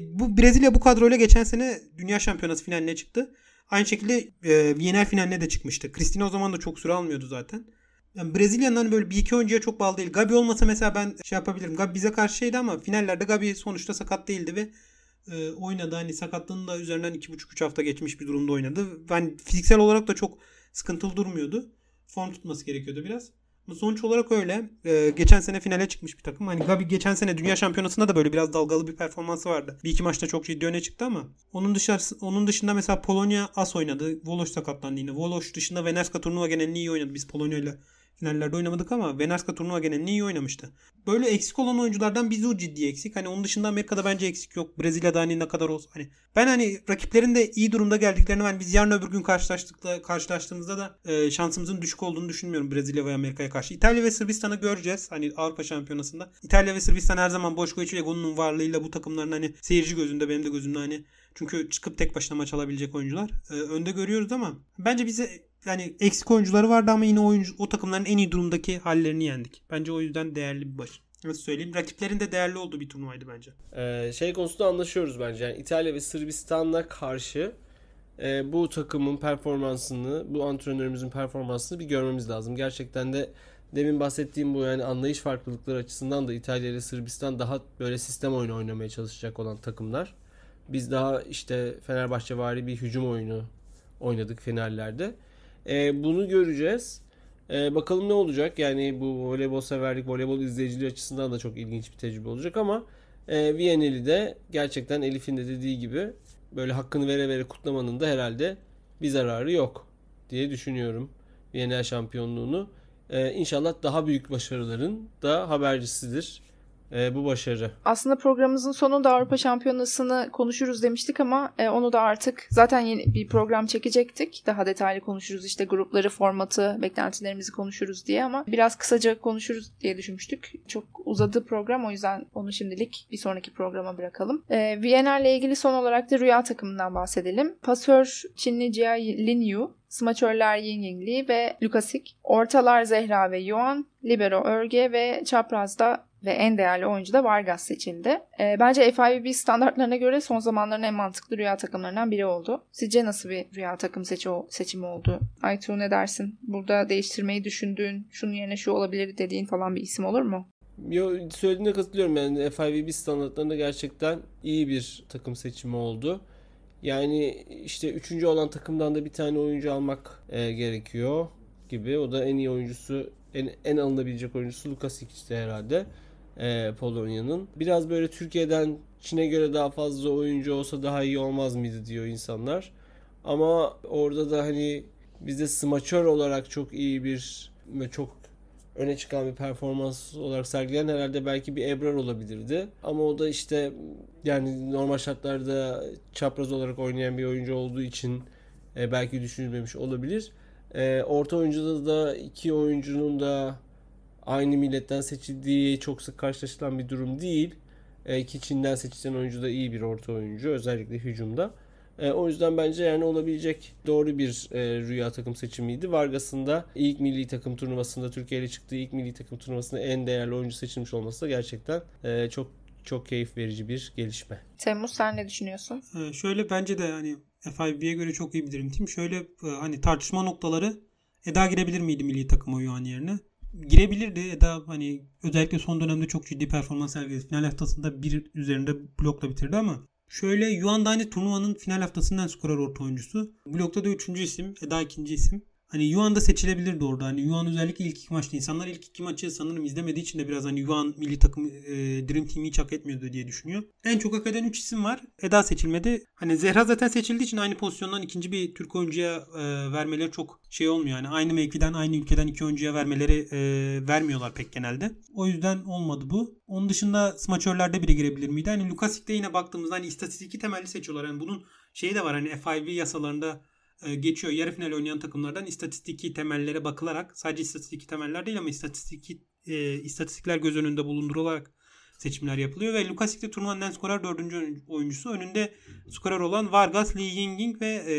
Bu Brezilya bu kadroyla geçen sene Dünya Şampiyonası finaline çıktı. Aynı şekilde e, Viyener finaline de çıkmıştı. Cristina o zaman da çok süre almıyordu zaten. Yani Brezilya'nın hani böyle bir iki oyuncuya çok bağlı değil. Gabi olmasa mesela ben şey yapabilirim. Gabi bize karşı şeydi ama finallerde Gabi sonuçta sakat değildi ve e, oynadı. Hani sakatlığının da üzerinden iki buçuk üç hafta geçmiş bir durumda oynadı. Ben fiziksel olarak da çok sıkıntılı durmuyordu. Form tutması gerekiyordu biraz. Sonuç olarak öyle. Ee, geçen sene finale çıkmış bir takım. Hani Gabi geçen sene Dünya Şampiyonası'nda da böyle biraz dalgalı bir performansı vardı. Bir iki maçta çok ciddi öne çıktı ama onun dışında onun dışında mesela Polonya as oynadı. Voloş sakatlandı yine. Voloş dışında Venerska turnuva genelini iyi oynadı. Biz Polonya ile finallerde oynamadık ama Venerska turnuva genelini iyi oynamıştı. Böyle eksik olan oyunculardan Bizu ciddi eksik. Hani onun dışında Amerika'da bence eksik yok. Brezilya'da hani ne kadar olsa. Hani ben hani rakiplerin de iyi durumda geldiklerini ben biz yarın öbür gün karşılaştıkla karşılaştığımızda da e, şansımızın düşük olduğunu düşünmüyorum Brezilya ve Amerika'ya karşı. İtalya ve Sırbistan'ı göreceğiz. Hani Avrupa Şampiyonası'nda. İtalya ve Sırbistan her zaman Boşkoviç ve Gun'un varlığıyla bu takımların hani seyirci gözünde benim de gözümde hani çünkü çıkıp tek başına maç alabilecek oyuncular. E, önde görüyoruz ama bence bize yani eksik oyuncuları vardı ama yine oyuncu o takımların en iyi durumdaki hallerini yendik. Bence o yüzden değerli bir baş. Nasıl söyleyeyim? Rakiplerin de değerli olduğu bir turnuvaydı bence. Ee, şey konusunda anlaşıyoruz bence. Yani İtalya ve Sırbistan'la karşı e, bu takımın performansını, bu antrenörümüzün performansını bir görmemiz lazım. Gerçekten de demin bahsettiğim bu yani anlayış farklılıkları açısından da İtalya ile Sırbistan daha böyle sistem oyunu oynamaya çalışacak olan takımlar. Biz daha işte Fenerbahçe vari bir hücum oyunu oynadık finallerde. E, bunu göreceğiz. E, bakalım ne olacak? Yani bu voleybol severlik, voleybol izleyiciliği açısından da çok ilginç bir tecrübe olacak ama e, Viyaneli de gerçekten Elif'in de dediği gibi böyle hakkını vere vere kutlamanın da herhalde bir zararı yok diye düşünüyorum. Viyanel şampiyonluğunu. E, inşallah daha büyük başarıların da habercisidir e, bu başarı. Aslında programımızın sonunda Avrupa Şampiyonası'nı konuşuruz demiştik ama e, onu da artık zaten yeni bir program çekecektik. Daha detaylı konuşuruz işte grupları, formatı, beklentilerimizi konuşuruz diye ama biraz kısaca konuşuruz diye düşünmüştük. Çok uzadı program o yüzden onu şimdilik bir sonraki programa bırakalım. E, Viyener ile ilgili son olarak da Rüya takımından bahsedelim. Pasör Çinli Jia Linyu Smaçörler Yin Yingli ve Lukasik. Ortalar Zehra ve Yuan. Libero Örge ve Çapraz'da ve en değerli oyuncu da Vargas seçildi. E, bence FIVB standartlarına göre son zamanların en mantıklı rüya takımlarından biri oldu. Sizce nasıl bir rüya takım seçi seçimi oldu? Aytu ne dersin? Burada değiştirmeyi düşündüğün, şunun yerine şu olabilir dediğin falan bir isim olur mu? Yo, söylediğine katılıyorum yani FIVB standartlarında gerçekten iyi bir takım seçimi oldu. Yani işte üçüncü olan takımdan da bir tane oyuncu almak e, gerekiyor gibi. O da en iyi oyuncusu, en, en alınabilecek oyuncusu Lukasic'ti herhalde e, Polonya'nın. Biraz böyle Türkiye'den Çin'e göre daha fazla oyuncu olsa daha iyi olmaz mıydı diyor insanlar. Ama orada da hani bizde smaçör olarak çok iyi bir ve çok öne çıkan bir performans olarak sergileyen herhalde belki bir Ebrar olabilirdi. Ama o da işte yani normal şartlarda çapraz olarak oynayan bir oyuncu olduğu için e, belki düşünülmemiş olabilir. E, orta oyuncuda da iki oyuncunun da aynı milletten seçildiği çok sık karşılaşılan bir durum değil. E, ki Çin'den seçilen oyuncu da iyi bir orta oyuncu özellikle hücumda. E, o yüzden bence yani olabilecek doğru bir e, rüya takım seçimiydi. Vargas'ın da ilk milli takım turnuvasında Türkiye ile çıktığı ilk milli takım turnuvasında en değerli oyuncu seçilmiş olması da gerçekten e, çok çok keyif verici bir gelişme. Temmuz sen ne düşünüyorsun? Ee, şöyle bence de hani FIVB'ye göre çok iyi bir Dream Team. Şöyle e, hani tartışma noktaları Eda girebilir miydi milli takım o an yerine? Girebilirdi. Eda hani özellikle son dönemde çok ciddi performans sergiledi. Final haftasında bir üzerinde blokla bitirdi ama şöyle Yuan Dani turnuvanın final haftasından skorer orta oyuncusu. Blokta da üçüncü isim. Eda ikinci isim. Hani Yuan da seçilebilirdi orada. Hani Yuan özellikle ilk iki maçta. insanlar ilk iki maçı sanırım izlemediği için de biraz hani Yuan milli takım e, Dream Team'i hiç hak etmiyordu diye düşünüyor. En çok hak eden 3 isim var. Eda seçilmedi. Hani Zehra zaten seçildiği için aynı pozisyondan ikinci bir Türk oyuncuya e, vermeleri çok şey olmuyor. Yani aynı mevkiden aynı ülkeden iki oyuncuya vermeleri e, vermiyorlar pek genelde. O yüzden olmadı bu. Onun dışında smaçörlerde biri girebilir miydi? Hani Lukasik'te yine baktığımızda hani istatistiki temelli seçiyorlar. Yani bunun şeyi de var hani FIV yasalarında geçiyor. Yarı final oynayan takımlardan istatistiki temellere bakılarak sadece istatistiki temeller değil ama istatistiki e, istatistikler göz önünde bulundurularak seçimler yapılıyor ve Lukasik de turnuvanın en skorer dördüncü oyuncusu. Önünde skorer olan Vargas, Lee Yingying ve e,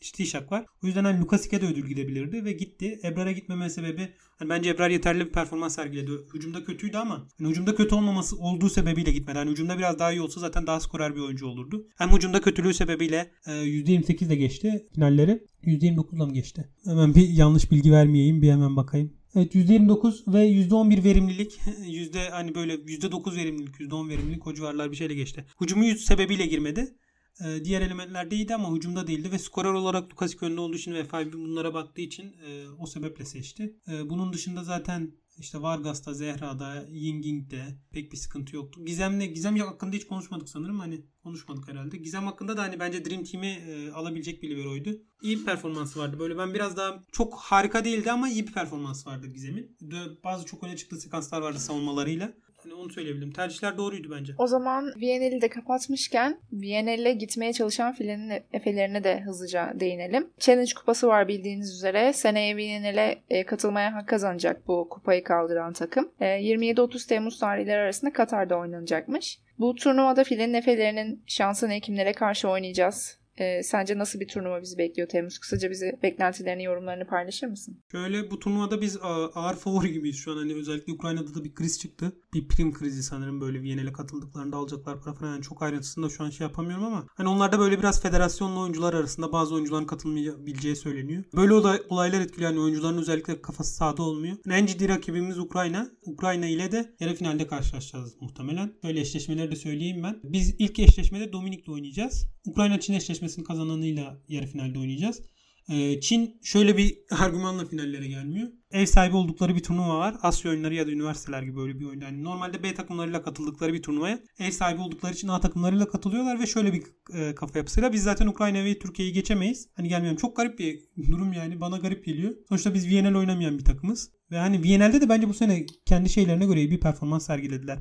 Stishak var. O yüzden hani Lukasik'e de ödül gidebilirdi ve gitti. Ebrar'a gitmeme sebebi hani bence Ebrar yeterli bir performans sergiledi. Hücumda kötüydü ama hani hücumda kötü olmaması olduğu sebebiyle gitmedi. Hani hücumda biraz daha iyi olsa zaten daha skorer bir oyuncu olurdu. Hem hücumda kötülüğü sebebiyle e, %28 ile geçti finalleri. %29 ile mi geçti? Hemen bir yanlış bilgi vermeyeyim. Bir hemen bakayım. Evet %29 ve %11 verimlilik. Yüzde hani böyle %9 verimlilik, %10 verimlilik o civarlar bir şeyle geçti. Hücumu yüz sebebiyle girmedi. Ee, diğer elementlerde iyiydi ama hücumda değildi ve skorer olarak Lukasik önünde olduğu için ve FIB bunlara baktığı için e, o sebeple seçti. E, bunun dışında zaten işte Vargas'ta, Zehra'da, Yinging'de pek bir sıkıntı yoktu. Gizem'le Gizem hakkında hiç konuşmadık sanırım. Hani konuşmadık herhalde. Gizem hakkında da hani bence Dream Team'i e, alabilecek bir liberoydu. İyi bir performansı vardı. Böyle ben biraz daha çok harika değildi ama iyi bir performans vardı Gizem'in. Bazı çok öne çıktığı sekanslar vardı savunmalarıyla. Hani onu söyleyebilirim. Tercihler doğruydu bence. O zaman Viyanel'i de kapatmışken Viyanel'e gitmeye çalışan filenin efelerine de hızlıca değinelim. Challenge kupası var bildiğiniz üzere. Seneye Viyanel'e e, katılmaya hak kazanacak bu kupayı kaldıran takım. 27-30 e, Temmuz tarihleri arasında Katar'da oynanacakmış. Bu turnuvada filenin efelerinin şansını kimlere karşı oynayacağız? E, sence nasıl bir turnuva bizi bekliyor Temmuz? Kısaca bize beklentilerini, yorumlarını paylaşır mısın? Şöyle bu turnuvada biz ağır favori gibiyiz şu an. Hani özellikle Ukrayna'da da bir kriz çıktı. Bir prim krizi sanırım böyle Viyana'ya katıldıklarında alacaklar para falan. Yani çok ayrıntısında şu an şey yapamıyorum ama hani onlarda böyle biraz federasyonla oyuncular arasında bazı oyuncuların katılmayabileceği söyleniyor. Böyle olay, olaylar etkiliyor. Yani oyuncuların özellikle kafası sahada olmuyor. Yani en ciddi rakibimiz Ukrayna. Ukrayna ile de yarı finalde karşılaşacağız muhtemelen. Böyle eşleşmeleri de söyleyeyim ben. Biz ilk eşleşmede Dominik'le oynayacağız. Ukrayna-Çin eşleşmesini kazananıyla yarı finalde oynayacağız. Ee, Çin şöyle bir argümanla finallere gelmiyor. Ev sahibi oldukları bir turnuva var. Asya oyunları ya da üniversiteler gibi böyle bir oyun. Yani normalde B takımlarıyla katıldıkları bir turnuvaya ev sahibi oldukları için A takımlarıyla katılıyorlar ve şöyle bir e, kafa yapısıyla biz zaten Ukrayna ve Türkiye'yi geçemeyiz. Hani gelmiyorum. Çok garip bir durum yani. Bana garip geliyor. Sonuçta biz VNL oynamayan bir takımız. Ve hani VNL'de de bence bu sene kendi şeylerine göre bir performans sergilediler.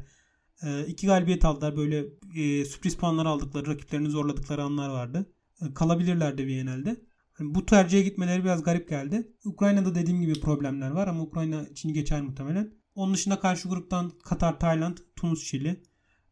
E, iki galibiyet aldılar. Böyle e, sürpriz puanlar aldıkları, rakiplerini zorladıkları anlar vardı. E, kalabilirlerdi Viyanel'de. Yani bu tercihe gitmeleri biraz garip geldi. Ukrayna'da dediğim gibi problemler var ama Ukrayna Çin'i geçer muhtemelen. Onun dışında karşı gruptan Katar, Tayland, Tunus, Şili.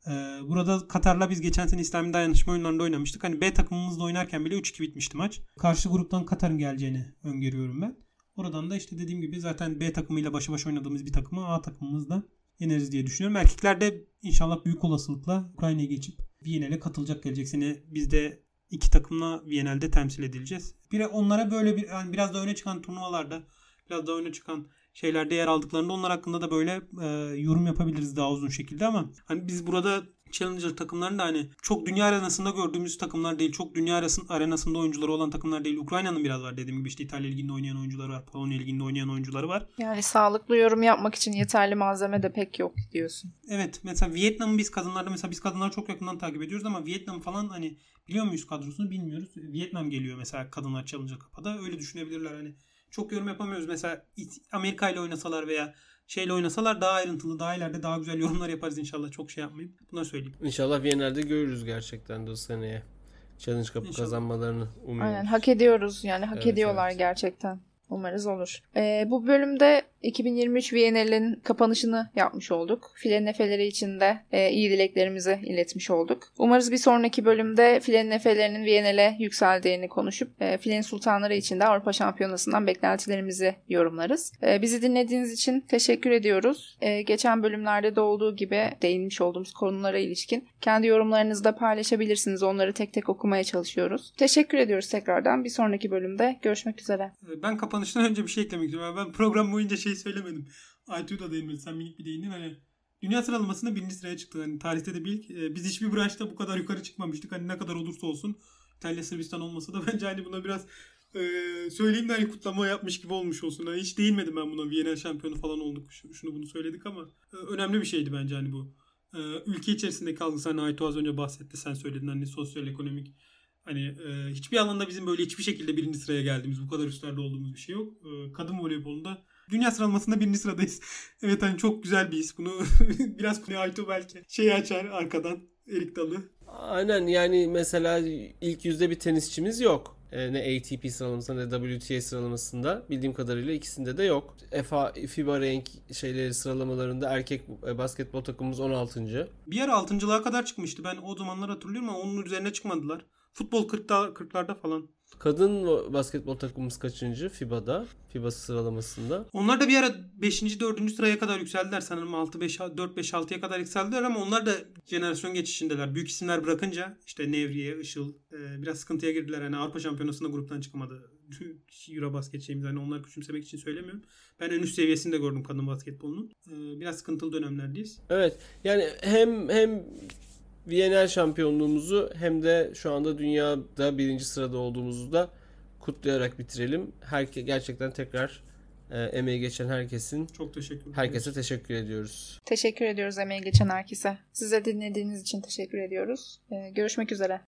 Ee, burada Katar'la biz geçen sene İslami dayanışma oyunlarında oynamıştık. Hani B takımımızla oynarken bile 3-2 bitmişti maç. Karşı gruptan Katar'ın geleceğini öngörüyorum ben. Oradan da işte dediğim gibi zaten B takımıyla başa baş oynadığımız bir takımı A takımımızla yeneriz diye düşünüyorum. Erkeklerde inşallah büyük olasılıkla Ukrayna'ya geçip Viyana'ya katılacak gelecek sene. Biz de iki takımla Viyana'da temsil edileceğiz. Bir onlara böyle bir yani biraz da öne çıkan turnuvalarda biraz da öne çıkan şeylerde yer aldıklarında onlar hakkında da böyle e, yorum yapabiliriz daha uzun şekilde ama hani biz burada Challenger takımlarında hani çok dünya arenasında gördüğümüz takımlar değil. Çok dünya arenasında oyuncuları olan takımlar değil. Ukrayna'nın biraz var dediğim gibi işte İtalya liginde oynayan oyuncuları var. Polonya liginde oynayan oyuncuları var. Yani sağlıklı yorum yapmak için yeterli malzeme de pek yok diyorsun. Evet mesela Vietnam'ı biz kadınlarda mesela biz kadınları çok yakından takip ediyoruz ama Vietnam falan hani biliyor muyuz kadrosunu bilmiyoruz. Vietnam geliyor mesela kadınlar Challenger kapada öyle düşünebilirler hani. Çok yorum yapamıyoruz. Mesela Amerika ile oynasalar veya şeyle oynasalar daha ayrıntılı, daha ileride daha güzel yorumlar yaparız inşallah. Çok şey yapmayayım. Bunları söyleyeyim. İnşallah Viyana'da görürüz gerçekten de o seneye. Challenge Cup'ı kazanmalarını umuyorum. Aynen hak ediyoruz yani hak evet, ediyorlar evet. gerçekten. Umarız olur. Ee, bu bölümde 2023 Viyanel'in kapanışını yapmış olduk. Filenin Efeleri için de e, iyi dileklerimizi iletmiş olduk. Umarız bir sonraki bölümde Filenin Efelerinin Viyanel'e yükseldiğini konuşup e, Filenin Sultanları için de Avrupa Şampiyonası'ndan beklentilerimizi yorumlarız. E, bizi dinlediğiniz için teşekkür ediyoruz. E, geçen bölümlerde de olduğu gibi değinmiş olduğumuz konulara ilişkin kendi yorumlarınızı da paylaşabilirsiniz. Onları tek tek okumaya çalışıyoruz. Teşekkür ediyoruz tekrardan. Bir sonraki bölümde görüşmek üzere. Ben kapanış kapanıştan önce bir şey eklemek istiyorum. Ben program boyunca şey söylemedim. Aytu'ya da değinmedi. Sen minik bir değindin. Hani dünya sıralamasında birinci sıraya çıktı. Hani tarihte de bil. e, Biz hiçbir branşta bu kadar yukarı çıkmamıştık. Hani ne kadar olursa olsun. İtalya Sırbistan olmasa da bence hani buna biraz e, söyleyeyim de hani kutlama yapmış gibi olmuş olsun. Hani hiç değinmedim ben buna. Viyana şampiyonu falan olduk. Şu- Şunu bunu söyledik ama e, önemli bir şeydi bence hani bu. E, ülke içerisindeki algısı hani Aytu az önce bahsetti. Sen söyledin hani sosyal ekonomik Hani e, hiçbir alanda bizim böyle hiçbir şekilde birinci sıraya geldiğimiz, bu kadar üstlerde olduğumuz bir şey yok. E, kadın voleybolunda dünya sıralamasında birinci sıradayız. evet hani çok güzel bir his. Bunu biraz Kune Ayto belki şey açar arkadan Erik Dalı. Aynen yani mesela ilk yüzde bir tenisçimiz yok. E, ne ATP sıralamasında ne WTA sıralamasında bildiğim kadarıyla ikisinde de yok. FA, FIBA renk şeyleri sıralamalarında erkek e, basketbol takımımız 16. Bir ara altıncılığa kadar çıkmıştı. Ben o zamanlar hatırlıyorum ama onun üzerine çıkmadılar. Futbol 40'da 40'larda falan. Kadın basketbol takımımız kaçıncı FIBA'da? FIBA sıralamasında. Onlar da bir ara 5. 4. sıraya kadar yükseldiler sanırım 6 5 4 5 6'ya kadar yükseldiler ama onlar da jenerasyon geçişindeler. Büyük isimler bırakınca işte Nevriye, Işıl e, biraz sıkıntıya girdiler. Yani Avrupa Şampiyonası'nda gruptan çıkamadı. Eurobasket şeyimiz hani onları küçümsemek için söylemiyorum. Ben en üst seviyesini de gördüm kadın basketbolunun. E, biraz sıkıntılı dönemlerdeyiz. Evet yani hem hem Viyener şampiyonluğumuzu hem de şu anda dünyada birinci sırada olduğumuzu da kutlayarak bitirelim. Herke, gerçekten tekrar e, emeği geçen herkesin Çok teşekkür herkese teşekkür ediyoruz. Teşekkür ediyoruz emeği geçen herkese. Size dinlediğiniz için teşekkür ediyoruz. Ee, görüşmek üzere.